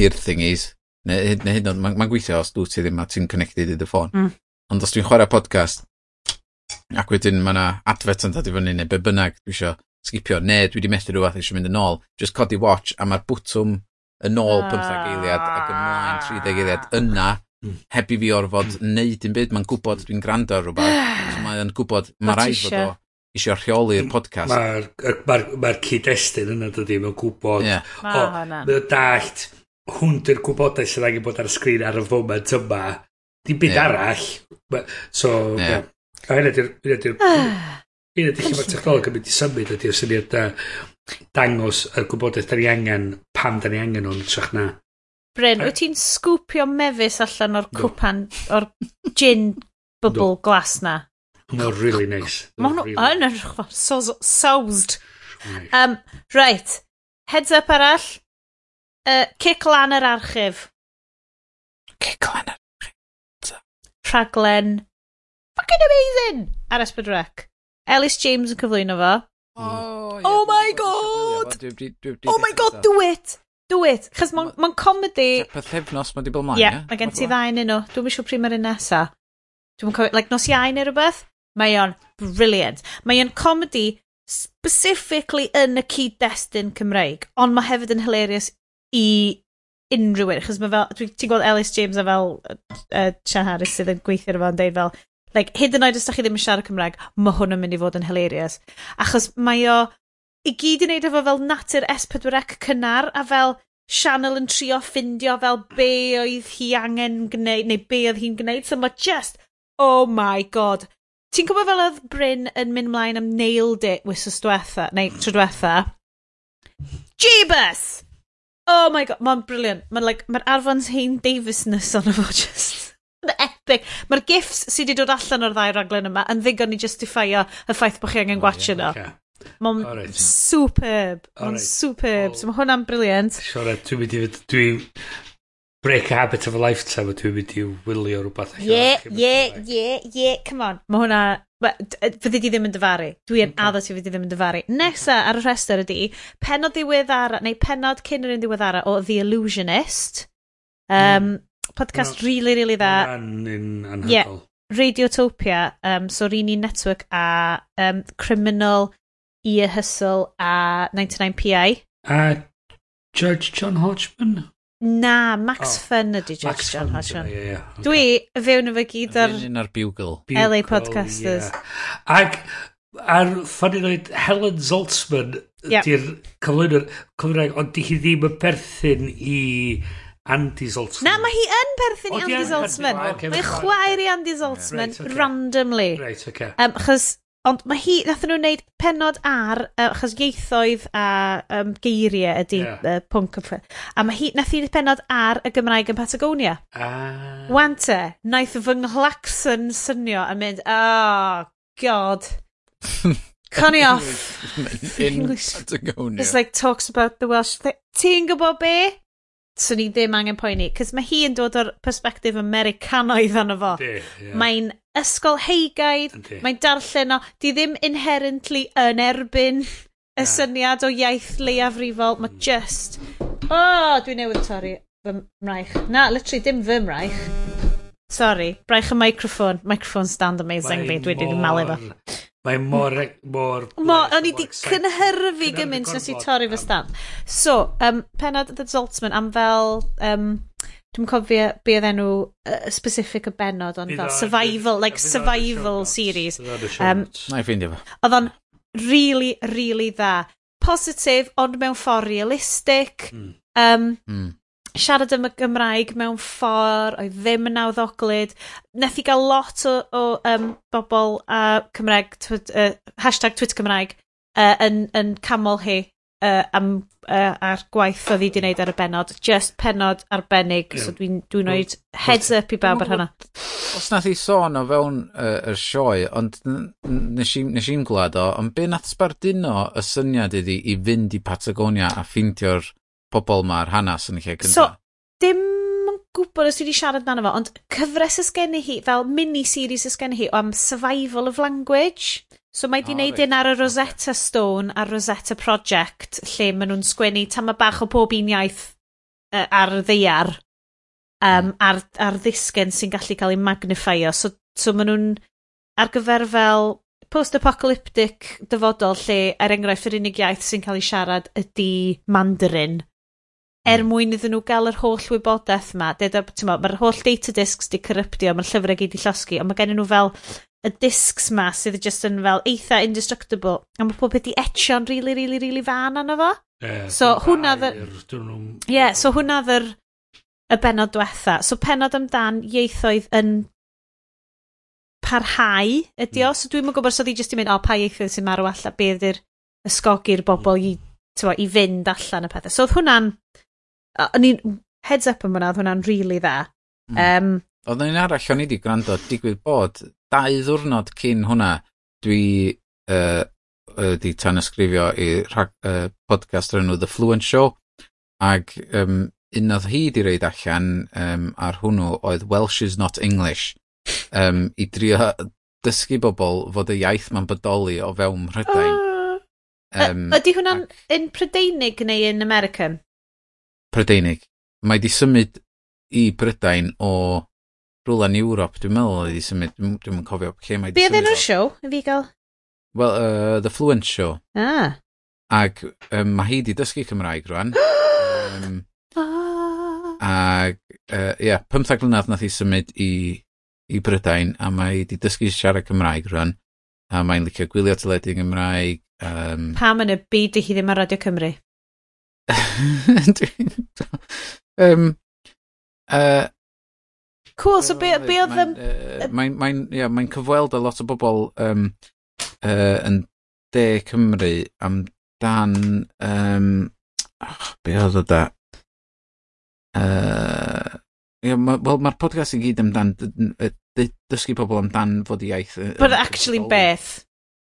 i'r thingies. Neu, neu hyd yn oed, mae'n ma gweithio os dwi ti ddim a ti'n connected i dy ffôn. Mm. Ond os dwi'n chwarae podcast, ac wedyn mae yna advert yn dod i fyny neu be bynnag dwi eisiau sgipio, neu dwi wedi methu rhywbeth eisiau mynd yn ôl, just codi watch a mae'r bwtwm yn ôl ah. 15 eiliad ac ymlaen 30 eiliad yna hmm. heb i fi orfod wneud dim byd, mae'n gwybod dwi'n gwrando ar rhywbeth, <sighs> so mae'n gwybod, mae rhaid fod o eisiau rheoli'r hmm. podcast. Mae'r ma ma, cyd-destun yna dydy, mae'n gwybod, yeah. o, mae'n dallt, hwn dy'r gwybodaeth sydd angen bod ar y sgrin ar y foment yma, di byd yeah. arall. Ma, so, yeah. yeah. a hynny di'r Hynny ydy'r... <sighs> Hynny ydy'r lle mae'r technoleg yn mynd i symud ydy'r syniad da dangos y gwybodaeth da ni angen pan da ni angen o'n trach na. Bryn, wyt ti'n sgwpio mefus allan o'r cwpan, o'r gin bubble no. glas na? No, really nice. Mae hwnnw yn yr soused. Um, right, heads up arall. Uh, cic lan yr archif. Cic lan yr archif. Rhaglen. Fucking amazing! Ar Esbyd Ellis James yn cyflwyno fo. Oh, oh, oh my god! Oh my god, do it! Do it! Chos mae'n ma comedy... Pethefnos mae di bod mlaen, ie? Yeah, mae gen ti ddau yn nhw. Dwi'n siŵr pryd mae'r un nesa. Dwi'n cofio, like, nos iau neu rhywbeth. Mae o'n brilliant. Mae o'n comedy specifically yn y cyd-destun Cymreig, ond mae hefyd yn hilarious i unrhyw un, chos mae fel, ti'n gweld Ellis James a fel uh, Sian Harris sydd yn gweithio ar fo'n deud fel, like, hyd yn oed os da chi ddim yn siarad Cymraeg, mae hwn yn mynd i fod yn hilarious. Achos mae o i gyd i wneud efo fel natur S4C cynnar a fel Sianel yn trio ffindio fel be oedd hi angen gwneud neu be oedd hi'n gwneud. So mae just, oh my god. Ti'n gwybod fel oedd Bryn yn mynd mlaen am nailed it wisos diwetha, neu tro diwetha? Jeebus! Oh my god, mae'n briliant. Mae'n like, ma arfons Hein Davisness ond efo just epic. Mae'r gifs sydd wedi dod allan o'r ddau raglen yma yn ddigon i justifio y ffaith bod chi angen gwachio oh, yeah, no. Okay. Mae'n right. superb. Mae'n right. superb. Oh. So mae hwnna'n briliant. Siore, dwi'n mynd i fynd... Dwi... Break a habit of a lifetime, dwi'n mynd i wylio rhywbeth. Yeah, ie, ie, ie, come on. Mae hwnna... Fyddi di ddim yn dyfaru. Dwi yn okay. addo ti fyddi ddim yn dyfaru. Nesa ar y rhestr ydy, penod ddiweddara, neu penod cyn yr un ddiweddara o The Illusionist. Um, mm podcast no, really, really dda. Anhygol. Yeah, Radiotopia, um, so Rini Network a um, Criminal, Ear Hustle a 99PI. A Judge John Hodgman? Na, Max oh, Fun ydy Judge Max John Fun, Hodgson. Yeah, yeah, okay. Dwi, y fewn efo gyd ar... Un ar Bugle. Bugle. LA Podcasters. Yeah. Ac, a'r ffynnu dweud, Helen Zaltzman ydy'r yeah. cyflwyno'r Cymraeg, ond di hi ddim yn perthyn i Andy Zoltzman. Na, mae hi yn perthyn i Andy Zoltzman. Mae chwaer i Andy Zoltzman randomly. Reit, oce. Um, chos, ond mae hi, nath nhw'n wneud penod ar, uh, achos ieithoedd a um, geiriau ydy yeah. uh, pwnc. A mae hi, nath hi wneud penod ar y Gymraeg yn Patagonia. Ah. Wante, naeth fy nghlacson synio a mynd, oh, god. <laughs> Connie off. in English. Patagonia. It's like talks about the Welsh thing. Ti'n gwybod be? so ni ddim angen poeni. Cys mae hi yn dod o'r perspektif Americanoedd arno fo. Yeah. Mae'n ysgol heigaidd, mae'n darllen o, di ddim inherently yn erbyn y syniad o iaith leiafrifol. Mae just, o, oh, dwi newydd torri fy mraich. Na, literally, dim fy mraich. Sorry, braich y microphone. Microphone stand amazing fi, dwi wedi'i malu fo. Mae'n mor... mor Mo, o'n i di cynhyrfu gymaint nes i torri fy stamp. So, um, penod The Zoltzman am fel... Um, Dwi'n cofio be oedd enw uh, specific y benod, ond fel survival, like survival series. Um, Na i ffeindio fo. Oedd o'n really, really dda. Positif, ond mewn ffordd realistic. Mm. Um, mm siarad am y Gymraeg mewn ffordd, oedd ddim yn nawddoglyd. Nath i gael lot o, o um, bobl a Cymraeg, twyd, uh, hashtag Twitter Cymraeg, uh, yn, yn camol hi uh, am, uh, ar gwaith oedd hi wedi wneud ar y benod. Just penod arbennig, yeah. so dwi'n dwi, dwi rhoi heads up i bawb ar hynna. Os nath i sôn o fewn uh, yr sioe, ond nes i'n gwlad o, ond be nath sbarduno y syniad iddi i fynd i Patagonia a ffeindio'r pobl ma'r hanes yn y lle cyntaf. So, dim yn gwybod os dwi wedi siarad dan efo, ond cyfres ysgenni hi, fel mini-series ysgenni hi, o am survival of language. So mae di oh, wneud un ar y Rosetta Stone a Rosetta Project, lle maen nhw'n sgwennu tama bach o pob un iaith uh, ar ddeiar, um, hmm. ar, ar ddisgen sy'n gallu cael ei magnifio. So, so maen nhw'n ar gyfer fel post-apocalyptic dyfodol lle, er enghraifft, yr unig iaith sy'n cael ei siarad ydy Mandarin er mwyn iddyn nhw gael yr holl wybodaeth yma. Mae'r holl data discs di corruptio, mae'r llyfrau gyd i llosgu, ond mae gen nhw fel y discs ma sydd just yn fel eitha indestructible. A mae pob beth i etio'n really, really, really fan anna fo. So hwnna Ie, Yeah, so hwnna ddyr y benod diwetha. So penod amdan ieithoedd yn parhau ydi o. So dwi'n gwybod os oedd just jyst i mynd, o, pa ieithoedd sy'n marw allan, be ydy'r ysgogi'r bobl i, tywa, i fynd allan y pethau. So oedd hwnna'n O'n i'n heads up yn fyna, oedd hwnna'n really dda. Mm. Um, Oedd yn arall o'n i wedi gwrando, digwydd bod, dau ddwrnod cyn hwnna, dwi uh, wedi tan ysgrifio i rhag, uh, podcast o'r enw The Fluent Show, ac um, un oedd hi wedi reid allan um, ar hwnnw oedd Welsh is not English, um, i drio dysgu bobl fod y iaith ma'n bodoli o fewn Mhrydain. Uh, um, ydy hwnna'n ac... un Prydeinig neu yn American? Prydeinig. Mae di symud i Brydain o rhywle yn Ewrop, dwi'n meddwl oedd di symud, dwi'n dwi cofio lle mae di Be oedd enw show, i fi gael? Wel, uh, The Fluent Show. Ah. Ac um, mae hi di dysgu Cymraeg rwan. um, Ac, ie, uh, yeah, 15 blynedd nath i symud i, i Brydain, a mae hi di dysgu siarad Cymraeg rwan. A mae'n licio gwylio teledu Gymraeg. Um, Pam yn y byd i hi ddim ar Radio Cymru? <laughs> um, uh, cool, so oh, be, be oedd... Mae'n uh, mae, mae, yeah, mae'n cyfweld a lot o bobl um, uh, yn de Cymru amdan... Um, oh, be oedd o da? Uh, yeah, ma, Wel, mae'r podcast i gyd amdan dysgu pobl amdan fod i iaith. But actually beth?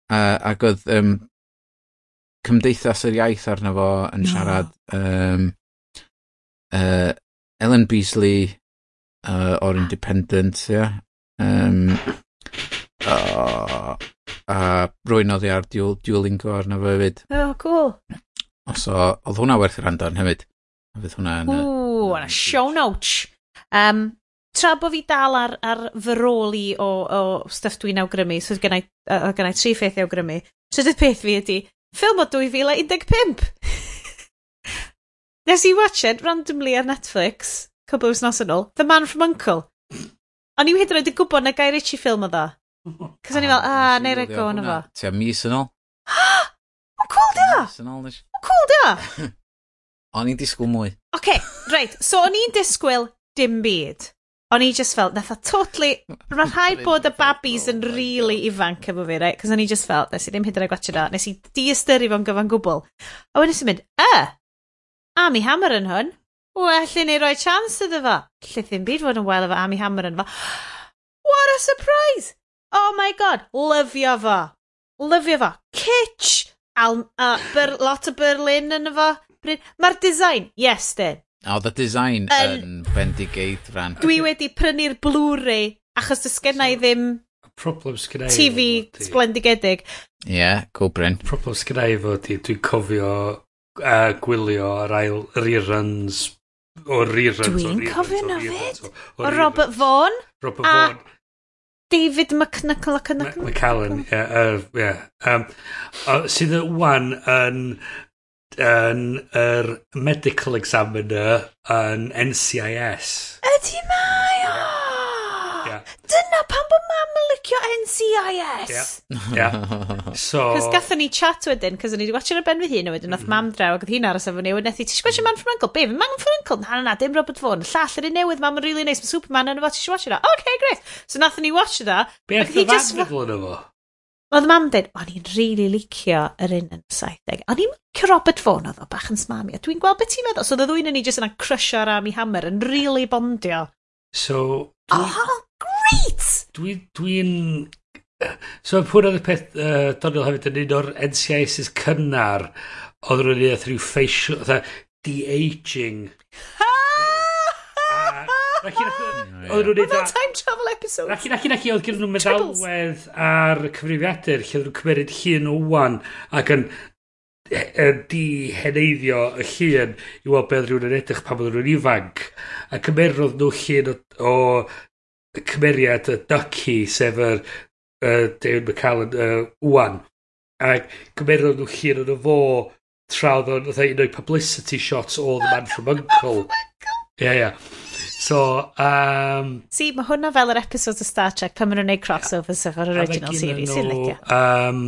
Uh, ac oedd um, Cymdeithas yr Iaith arno fo yn no. siarad. Um, uh, Ellen Beasley uh, o'r Independent, ie. Yeah. Um, uh, a rwy'n oddi ar duel, Duolingo arno fo hefyd. Oh, cool. So, oedd hwnna werth i randan hefyd. A fydd hwnna yn... Ooh, yn a show notes. Um, tra bod fi dal ar, ar fy rôl i o, o stuff dwi'n awgrymu, so oedd gennau, uh, gennau tri pheth i awgrymu, trydydd peth fi ydy, ffilm o dwy fil a un deg pump. Nes i watch it randomly ar Netflix, couple of wythnos yn ôl, The Man From U.N.C.L.E. O'n i hyd yn oed yn gwybod na Guy Ritchie ffilm o dda. Cos o'n i fel, ah, neu rhaid go yn efo. Ti a mis yn ôl? <gasps> Mae'n cool di o! Mae'n cool di o! <laughs> O'n i'n disgwyl mwy. Oce, okay, reit, so o'n i'n disgwyl dim byd. O'n i just felt, nath o totally... Mae <laughs> rhaid bod y babis yn really ifanc efo fi, right? Cos o'n i just felt, nes i ddim hyd yn oed gwachio da, nes i di-ystyru fo'n gyfan gwbl. A wedyn sy'n mynd, e, Amy Hammer yn hwn. Well, i ni roi chance iddo fo. Lle ddim byd fod yn wel efo Ami Hammer yn fo. What a surprise! Oh my god, lyfio fo. Lyfio fo. Kitsch! Al, a, ber, lot o Berlin yn fo. Mae'r design, yes, dyn. A oedd y design yn, yn bendigeidfran. Dwi wedi prynu'r Blu-ray achos does genna i ddim problem sgynna TV sblendigedig. Ie, yeah, cool Bryn. Problem sgynna i fod i, dwi'n cofio uh, gwylio ar ail reruns o reruns. Dwi'n cofio na fyd. O Robert Vaughan. Robert Vaughan. David McNuckle ac yn... McCallan, ie. Yeah, uh, yeah. um, sydd wan yn yn yr medical examiner yn NCIS. Ydy mae o! Yeah. Dyna pan bod mam yn licio NCIS! Yeah. yeah. so... Cos gatho ni chat wedyn, cos o'n i wedi watchin ar ben fy hun a wedyn, oedd mm. mam draw ac oedd hi'n aros efo ni, wedyn ethi, ti'n gwasio Man from Uncle? Be, fi Man from Uncle? Na, na, na, dim Robert Vaughan. Llall yr un newydd, mam yn really nice, mae Superman yn efo, ti'n watch that? Okay, great. So nath ni watch da. Be, eithaf fan gyda fo? Oedd mam dweud, o'n i'n rili really licio yr un yn y 70. O'n i'n licio Robert Vaughan, oedd o bach yn smami. A dwi'n gweld beth ti'n meddwl. So, oedd y ddwy'n ni jyst yna crysio ar Rami Hammer yn rili really bondio. So... Dwi, oh, great! Dwi'n... Dwi, so, pwyr oedd y peth, uh, Donald hefyd yn un o'r NCIS cynnar, oedd rwy'n rhyw facial, oedd de-aging. Naci, ah. oedd nhw'n neud... time travel episode. Naci, naci, naci, oedd gyda nhw meddalwedd ar y cyfrifiadur, lle oedd nhw'n cymryd llun o wan ac yn di heneiddio y llun i weld beth rhywun yn edrych pan oedd nhw'n ifanc. A cymerodd nhw llun o, o cymeriad y Ducky, sef yr uh, David McCallan uh, wan. A cymerodd nhw llun o'n fo tra oedd o'n un o'i publicity shots o The Man From Uncle. <laughs> Oh ie, yeah, ie. Yeah. So, um... si, mae hwnna fel yr episodes o Star Trek pan maen nhw'n neud crossovers yeah, o'r original series. Sy'n licio. um,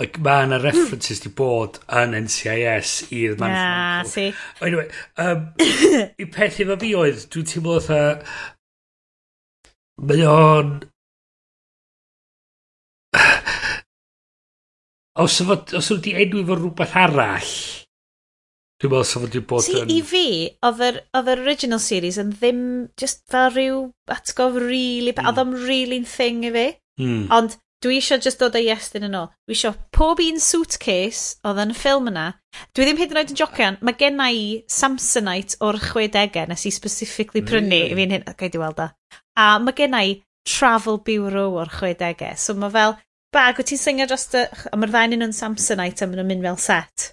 Mae yna references di bod yn NCIS i'r management. Ah, si. Anyway, um, <coughs> i peth efo fi oedd, dwi'n teimlo oedd Mae o'n... <sighs> Os yw wedi enw efo rhywbeth arall, Dwi'n meddwl sef wedi bod yn... I fi, oedd yr original series yn ddim just fel rhyw atgof really... Mm. Oedd o'n really'n thing i fi. Mm. Ond dwi eisiau just dod o iestyn yn ôl. Dwi eisiau pob un suitcase oedd yn ffilm yna. Dwi ddim hyd yn oed yn jocian. Mae genna i Samsonite o'r 60au nes i specifically prynu. really? i Fi'n hyn, gael di weld o. A mae genna i Travel Bureau o'r 60au. So mae fel, bag, wyt ti'n syngio dros y... A mae'r ddau yn Samsonite a maen nhw'n mynd fel set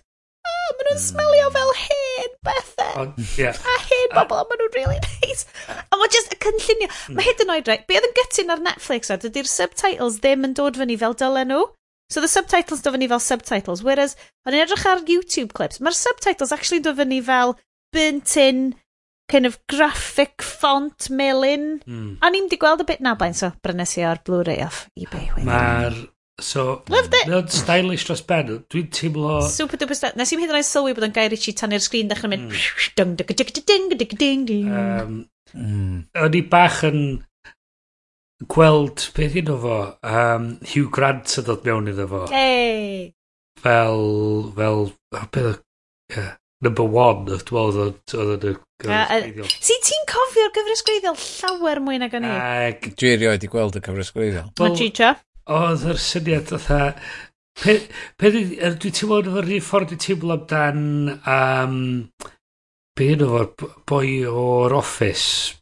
maen nhw'n smelio hmm. fel hen bethau. Oh, yeah. A hen bobl, a maen nhw'n really nice. A mae just y cynllunio. Hmm. Mae hyd yn oed rhaid, be oedd yn gytun ar Netflix a dydy'r subtitles ddim yn dod fyny fel dylen nhw. So the subtitles dod fyny fel subtitles, whereas o'n i'n edrych ar YouTube clips, mae'r subtitles actually dod fyny fel burnt in kind of graphic font melin. Hmm. Mm. A ni'n di gweld y bit na blaen, so brynes i o'r Blu-ray off eBay. Mae'r So, Loved it. Mae'n stylish dros ben. Dwi'n teimlo... Super duper stylish. Nes i'n hyd yn oed sylwi bod o'n gair i chi tannu'r sgrin ddechrau mynd... Mm. Dung, dung, dung, dung, dung, dung, dung. O'n i bach yn gweld beth yno fo. Um, Hugh Grant yn dod mewn iddo fo. Hey. Fel, fel, beth yeah, number one, dwi'n meddwl, oedd yn Gyfres Si ti'n cofio'r gyfres gwreiddiol llawer mwy nag o'n i? Ac... Dwi erioed i gweld y gyfres gwreiddiol. Well, Ma'n chicha oedd yr syniad fatha... Pe, pe, dwi er, teimlo yn fyrdd ffordd dwi'n teimlo amdan um, be yno fo'r boi o'r office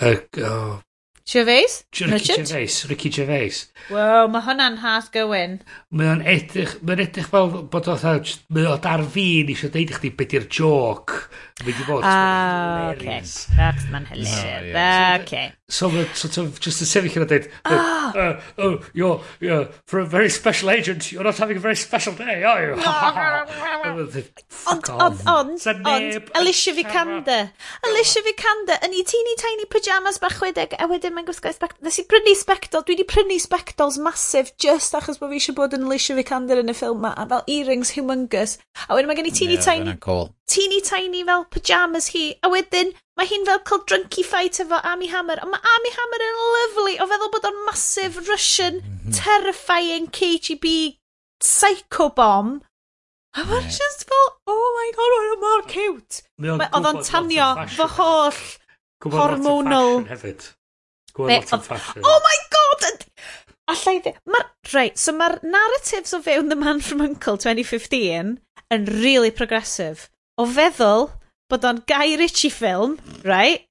y oh. Gervais? Ricky Richard? Gervais, Ricky Gervais. Wow, mae hwnna'n has gywyn. Mae o'n edrych, mae'n edrych fel bod o'n dda, mae o'n dar fi ni eisiau deud i chdi beth i'r joc. Mae di bod. Ah, okay. That's man ah, hilarious. yeah. Okay. So mae sort of, just yn sefyll yna dweud, ah! uh, oh, you're, you're, for a very special agent, you're not having a very special day, are you? ond, ond, ond, ond, Alicia Vikander, Alicia Vikander, yn ei teeny tiny pyjamas bach chwedeg, a wedyn mae'n gwisgo spectol, nes i prynu spectol, dwi wedi prynu spectols massive just achos bod fi eisiau bod yn Alicia Vikander yn y ffilm ma, a fel earrings humongous, a wedyn mae gen i teeny yeah, tiny, cool. teeny tiny fel pyjamas hi, a wedyn, Mae hi'n fel cael drunky fight efo Amy Hammer. Ond mae Amy Hammer yn lovely. o feddwl bod o'n massive Russian terrifying KGB psycho bomb. A yeah. mae'n just fel, oh my god, mae'n mor cute. Oedd o'n tanio fy holl hormonal. hefyd. Oh my god! Allai dde... Mae'r... Right, so mae'r narratives o fewn The Man From Uncle 2015 yn really progressive. O feddwl, bod o'n Guy Ritchie film, right?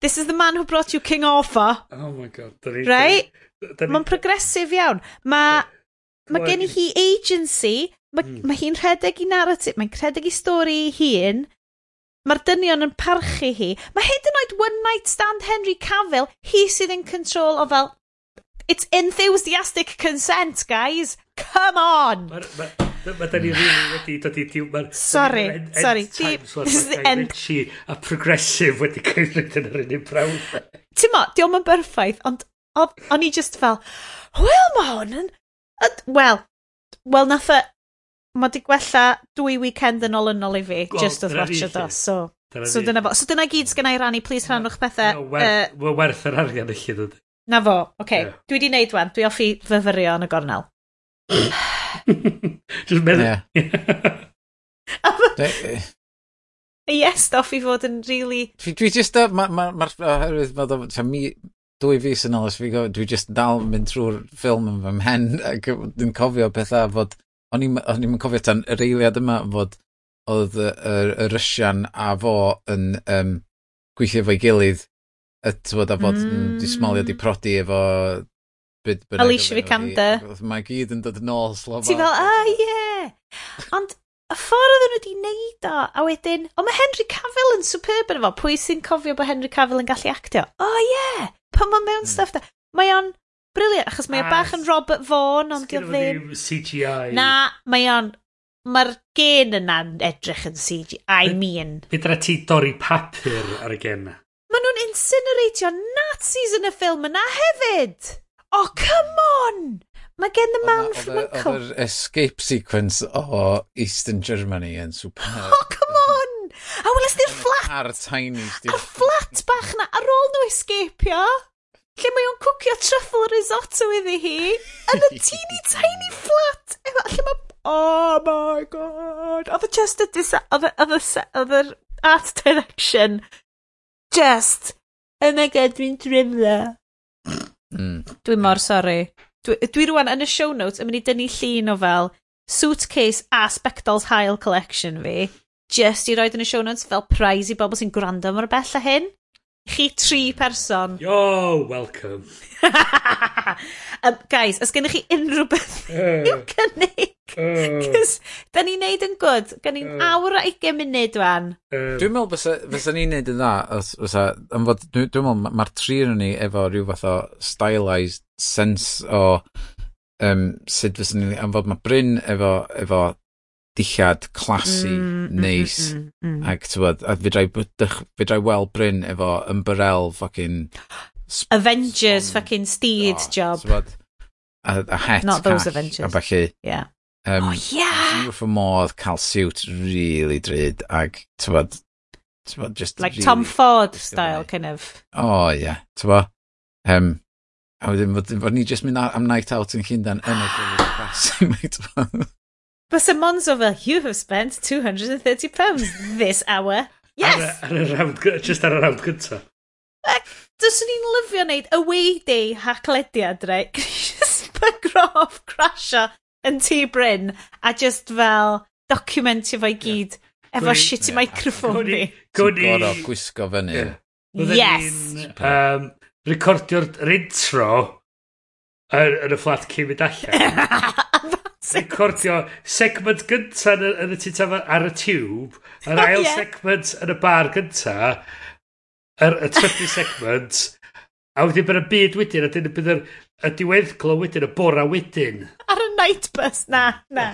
This is the man who brought you King Arthur. Oh my god. Ni, right? Mae'n progresif iawn. Mae ma gen i hi agency, mae mm. ma hi'n rhedeg i narratif. mae'n rhedeg i stori i hun, mae'r dynion yn parchu hi. Mae hyd yn oed One Night Stand Henry Cavill, hi sydd yn control o fel, it's enthusiastic consent, guys. Come on! Mae'r ma, Mae da ni rili wedi dod i diw... Sorry, sorry. This is the end. A progressive wedi cymryd yn yr un unig brawd. Ti'n mo, diolch yn berffaith, ond o'n i just fel, wel mae hwn yn... Wel, wel nath e... Mae di gwella dwy weekend yn ôl yn ôl i fi, just oedd watch it off, so... So dyna fo. So dyna gyd sgan i rannu, please rhannwch pethau. Mae werth yr arian eich i ddod. Na fo, oce. Okay. Yeah. Dwi wedi wneud wan, dwi offi fyfyrio yn y gornel. Just meddwl. Ie. <laughs> Ie, stuff i fod yn really... Dwi, dwi just... Mae'r ma, ma, oherwydd ma, ma, mi, dwy fus yn ôl, os fi go, dwi just dal mynd trwy'r ffilm yn fy mhen <laughs> ac dwi'n cofio pethau fod... O'n i'n cofio tan yr eiliad yma fod oedd y, y, y Rysian a fo yn um, gweithio fo'i gilydd y tywod a fod mm. dismalio di prodi efo byd bynnag. Alicia Vikander. Mae gyd yn dod yn ôl slofa. Ti fel, ah, ie. Ond y ffordd oedden nhw wedi neud o, a wedyn, o mae Henry Cavill yn superb yn efo, pwy sy'n cofio bod Henry Cavill yn gallu actio? O oh, ie, yeah. pan mae mewn mm. stuff da. Mae o'n briliant, achos mae o ah, bach yn Robert Vaughan, ond dio ddim... CGI. Na, mae o'n... Mae'r gen yna'n edrych yn CG, I mean. Bydra ti dorri papur ar y gen Maen nhw'n incineratio Nazis yn y ffilm yna hefyd! Oh, come on! Mae gen y man from Uncle. Oedd yr escape sequence o Eastern Germany yn super. Oh, come on! A weles ni'r flat! Ar tiny. A'r flat bach na ar ôl nhw escapio. Lle mae o'n cwcio truffle risotto iddi hi. Yn y <laughs> teeny tiny flat. Lle mae... Oh my god. Oedd y just y... Oedd yr art direction. Just. Oh my god, dwi'n drifla. Mm. Dwi mor sori. Dwi, dwi rwan yn y show notes yn mynd i dynnu llun o fel suitcase a spectals hael collection fi, just i roed yn y show notes fel prize i bobl sy'n gwrando mor bell a hyn chi tri person. Yo, welcome. <laughs> um, guys, os gennych chi unrhyw beth uh, <laughs> <laughs> i'w eh. cynnig? Oh. Uh, Cys, da ni'n neud yn gwrdd. Gan ni'n uh, awr a 20 munud wan. Uh, dwi'n meddwl fysa, fysa ni'n neud yn dda, os, fysa, yn fod, dwi'n dwi meddwl mae'r tri yn ni efo rhyw fath o stylized sense o um, sut fysa ni'n... Am fod mae Bryn efo, efo dillad classy, mm, mm, mm, neis, mm, mm, mm, ac tywed, a fydrai, fydrai weld Bryn efo ymbarel fucking... Avengers son, fucking steed oh, job. Tywed, a, a het Not those call, Avengers. A felly. Yeah. Um, oh, yeah! Dwi'n fy modd cael siwt really drud, ac tywed, tywed, just... Like really Tom Ford style, kind of. Oh, yeah, tywed. Um, a wedyn, fod ni just mynd am night out yn Llundain yn y <gasps> gwrdd <laughs> But Sir Monzo you have spent £230 this hour. Yes! Ar, ar y rawd, just ar y round gynta. Dyswn ni'n lyfio wneud away day haclediad, right? <laughs> just re. off, crasio yn tŷ Bryn a just fel documentio fo'i gyd yeah. efo shitty yeah. microphone ni. Gwni... i. gorau gwisgo fyny. Yeah. Yes! Um, Recordio'r intro yn y fflat cyn mynd allan. <laughs> recordio segment gynta yn, yn y tita ar y tube, yr oh, ail yeah. segment yn y bar gynta, yr y trydydd segment, a wedyn bydd y byd wedyn, a dyn bydd y diweddglo wedyn, y bora wedyn. Ar y night bus, na, na.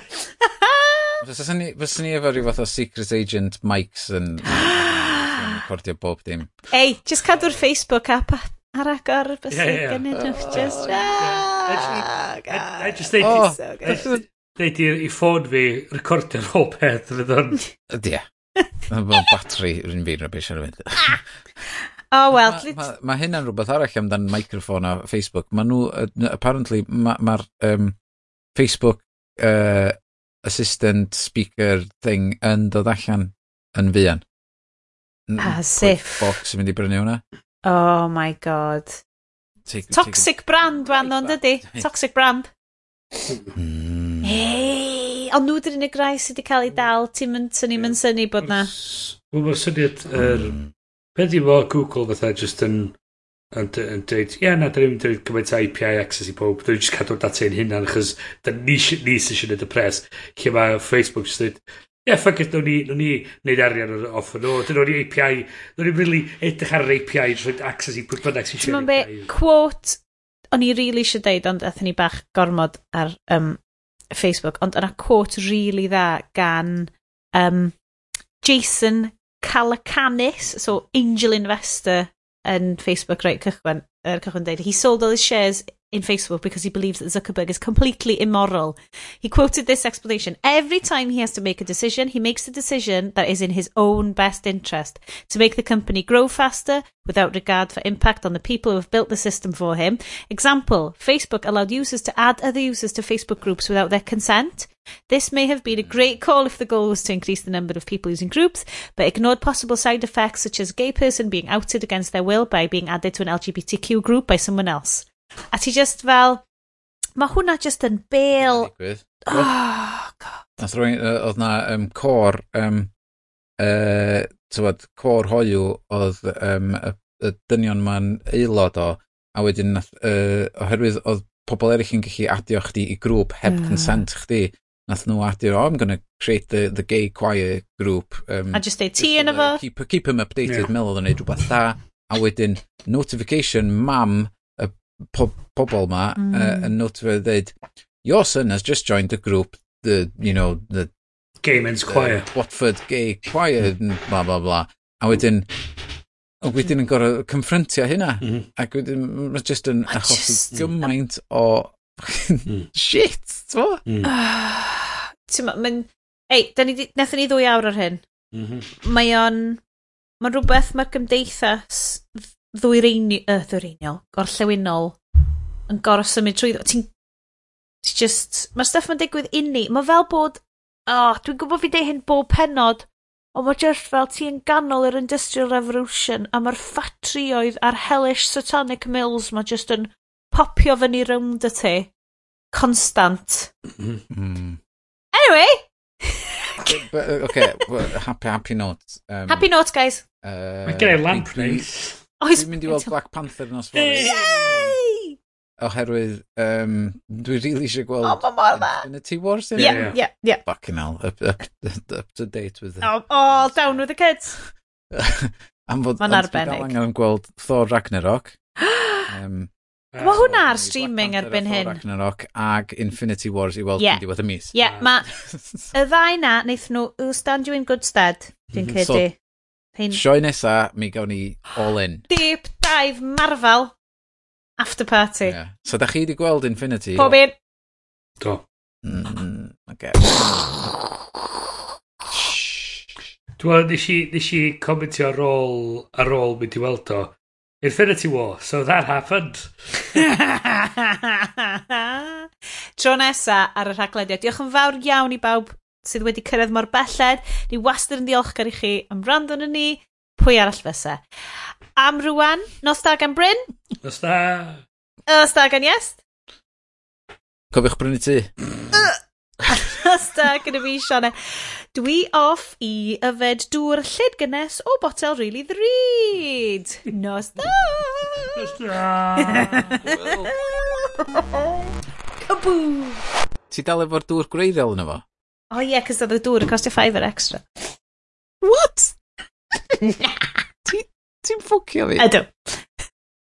Fyswn ni, fyswn ni efo rhyw fath o secret agent mics yn recordio bob dim. Ei, just cadw'r Facebook app ar agor bys y yeah. gan nhw just I just think Deud i ffôn fi recordio'r whole peth fydd o'n... Ie. Mae batri rhywun fi'n rybys ar y fynd. oh, well, Mae ma, ma hynna'n rhywbeth arall amdan microphone a Facebook. Mae nhw, apparently, mae'r ma um, Facebook uh, assistant speaker thing yn dod allan yn fuan. A ah, siff. Box yn mynd i brynu hwnna. Oh my god. Take, Toxic take brand wan, o'n dydi? Toxic brand. <laughs> Mm. Hei, ond nhw dyn unig rai sydd wedi cael ei dal, ti'n mynd syni, mynd syni bod na. Wel, mae'r syniad, hmm. er, beth i fo Google fatha just yn, yn, yn dweud, ie, na, da ni'n dweud gymaint o API access i pob, da ni'n just cadw'r data yn hynna, achos da ni eisiau ni sy'n siarad y pres, lle mae Facebook just dweud, yeah, fuck it, nawn ni, nawn ni neud arian o'r off yn o. Dyn nhw'n ni API, nhw'n ni'n really edrych ar yr API, rhaid access i pwy bynnag sy'n siarad. be, quote, o'n i really eisiau deud, ond eithon ni bach gormod ar um, Facebook, ond yna quote really dda gan um, Jason Calacanis, so angel investor yn Facebook, right, cychwyn, er, cychwyn deud, he sold all his shares in Facebook because he believes that Zuckerberg is completely immoral. He quoted this explanation. Every time he has to make a decision, he makes a decision that is in his own best interest to make the company grow faster without regard for impact on the people who have built the system for him. Example, Facebook allowed users to add other users to Facebook groups without their consent. This may have been a great call if the goal was to increase the number of people using groups, but ignored possible side effects such as a gay person being outed against their will by being added to an LGBTQ group by someone else. A ti just fel, mae hwnna just yn bel... Oh, God. Nath rwy'n, oedd na um, cor, um, uh, tywod, cor hoiw oedd um, y, y dynion ma'n aelod o, a wedyn nath, uh, oherwydd oedd pobl eraill yn gallu adio chdi i grŵp heb uh. consent chdi, nath nhw adio, oh, I'm gonna create the, the gay choir group. Um, a just deud ti yn efo? Keep, keep him updated, yeah. meddwl oedd yn neud rhywbeth da, a wedyn notification mam po pobl ma mm. uh, yn notifio dweud, your son has just joined the group, the, you know, the... Gay men's choir. Watford gay choir, bla bla bla. A wedyn, a wedyn yn gorau confrontio hynna. Mm. Ac wedyn, mae just yn achosi gymaint o <laughs> hmm. shit, t'mo? Ah, mm. Ti'n ma'n... Ei, nethon ni ddwy awr ar hyn. Mhm. Mae o'n... Mae'n rhywbeth mae'r gymdeithas ddwyreini- yy ddwyreiniol, gorllewinol yn gorau symud trwyddo. Ti'n ti just, Mae'r stuff ma'n digwydd inni. Mae fel bod, Oh, dwi'n gwybod fi deu hyn bob penod, ond mae just fel ti yn ganol yr Industrial Revolution a mae'r ffatrioedd a'r hellish satanic mills mae just yn popio fyny rownd y ti. Constant. Mm-hmm. Mm. Anyway! okay happy, happy note. Um, Happy notes, guys. Uh, mae gen i lamp neis. Oes, Dwi'n mynd i weld Black Panther nos fory. Yay! Oherwydd, um, dwi rili really eisiau gweld... O, oh, mor dda. Infinity War sy'n yeah, yeah, yeah, yeah. Fucking hell, up, up, up to date with it. Oh, all down with the kids. <laughs> Am fod... Mae'n arbennig. Ond angen gweld Thor Ragnarok. um, <gasps> Mae hwnna ar streaming erbyn hyn. Ragnarok ag Infinity Wars i weld yeah. diwedd y mis. Ie, yeah, <laughs> mae y ddau na wnaeth nhw Who Stand You In Good Stead, dwi'n mhm. credu. So, Pain... Sioe nesa, mi gawn ni all in. Deep dive Marvel After party. Yeah. So, da chi wedi gweld Infinity? Pob un. Do. Mm, okay. Dwi'n nes i, nes i comentio ar ôl, ar ôl mynd i weld o. Infinity War, so that happened. <laughs> Tro nesa ar y rhaglediad. Diolch yn fawr iawn i bawb sydd wedi cyrraedd mor belled. Ni wastad yn ddiolchgar i chi am rando yn ni. Pwy arall fysa? Am rwan, nos da gan Bryn? Nos da. Nos da gan Iest? Cofiwch brynu ti. <laughs> Nos da gyda fi, Sianne. Dwi off i yfed dŵr llyd gynnes o botel really ddryd. Nos da! Nos da! <laughs> Kaboom! Ti dal efo'r dŵr gwreiddiol yna fo? Oh yeah, cos oedd y dŵr yn costio fiver extra. What? <laughs> Ti'n ti ffwcio fi? Ydw.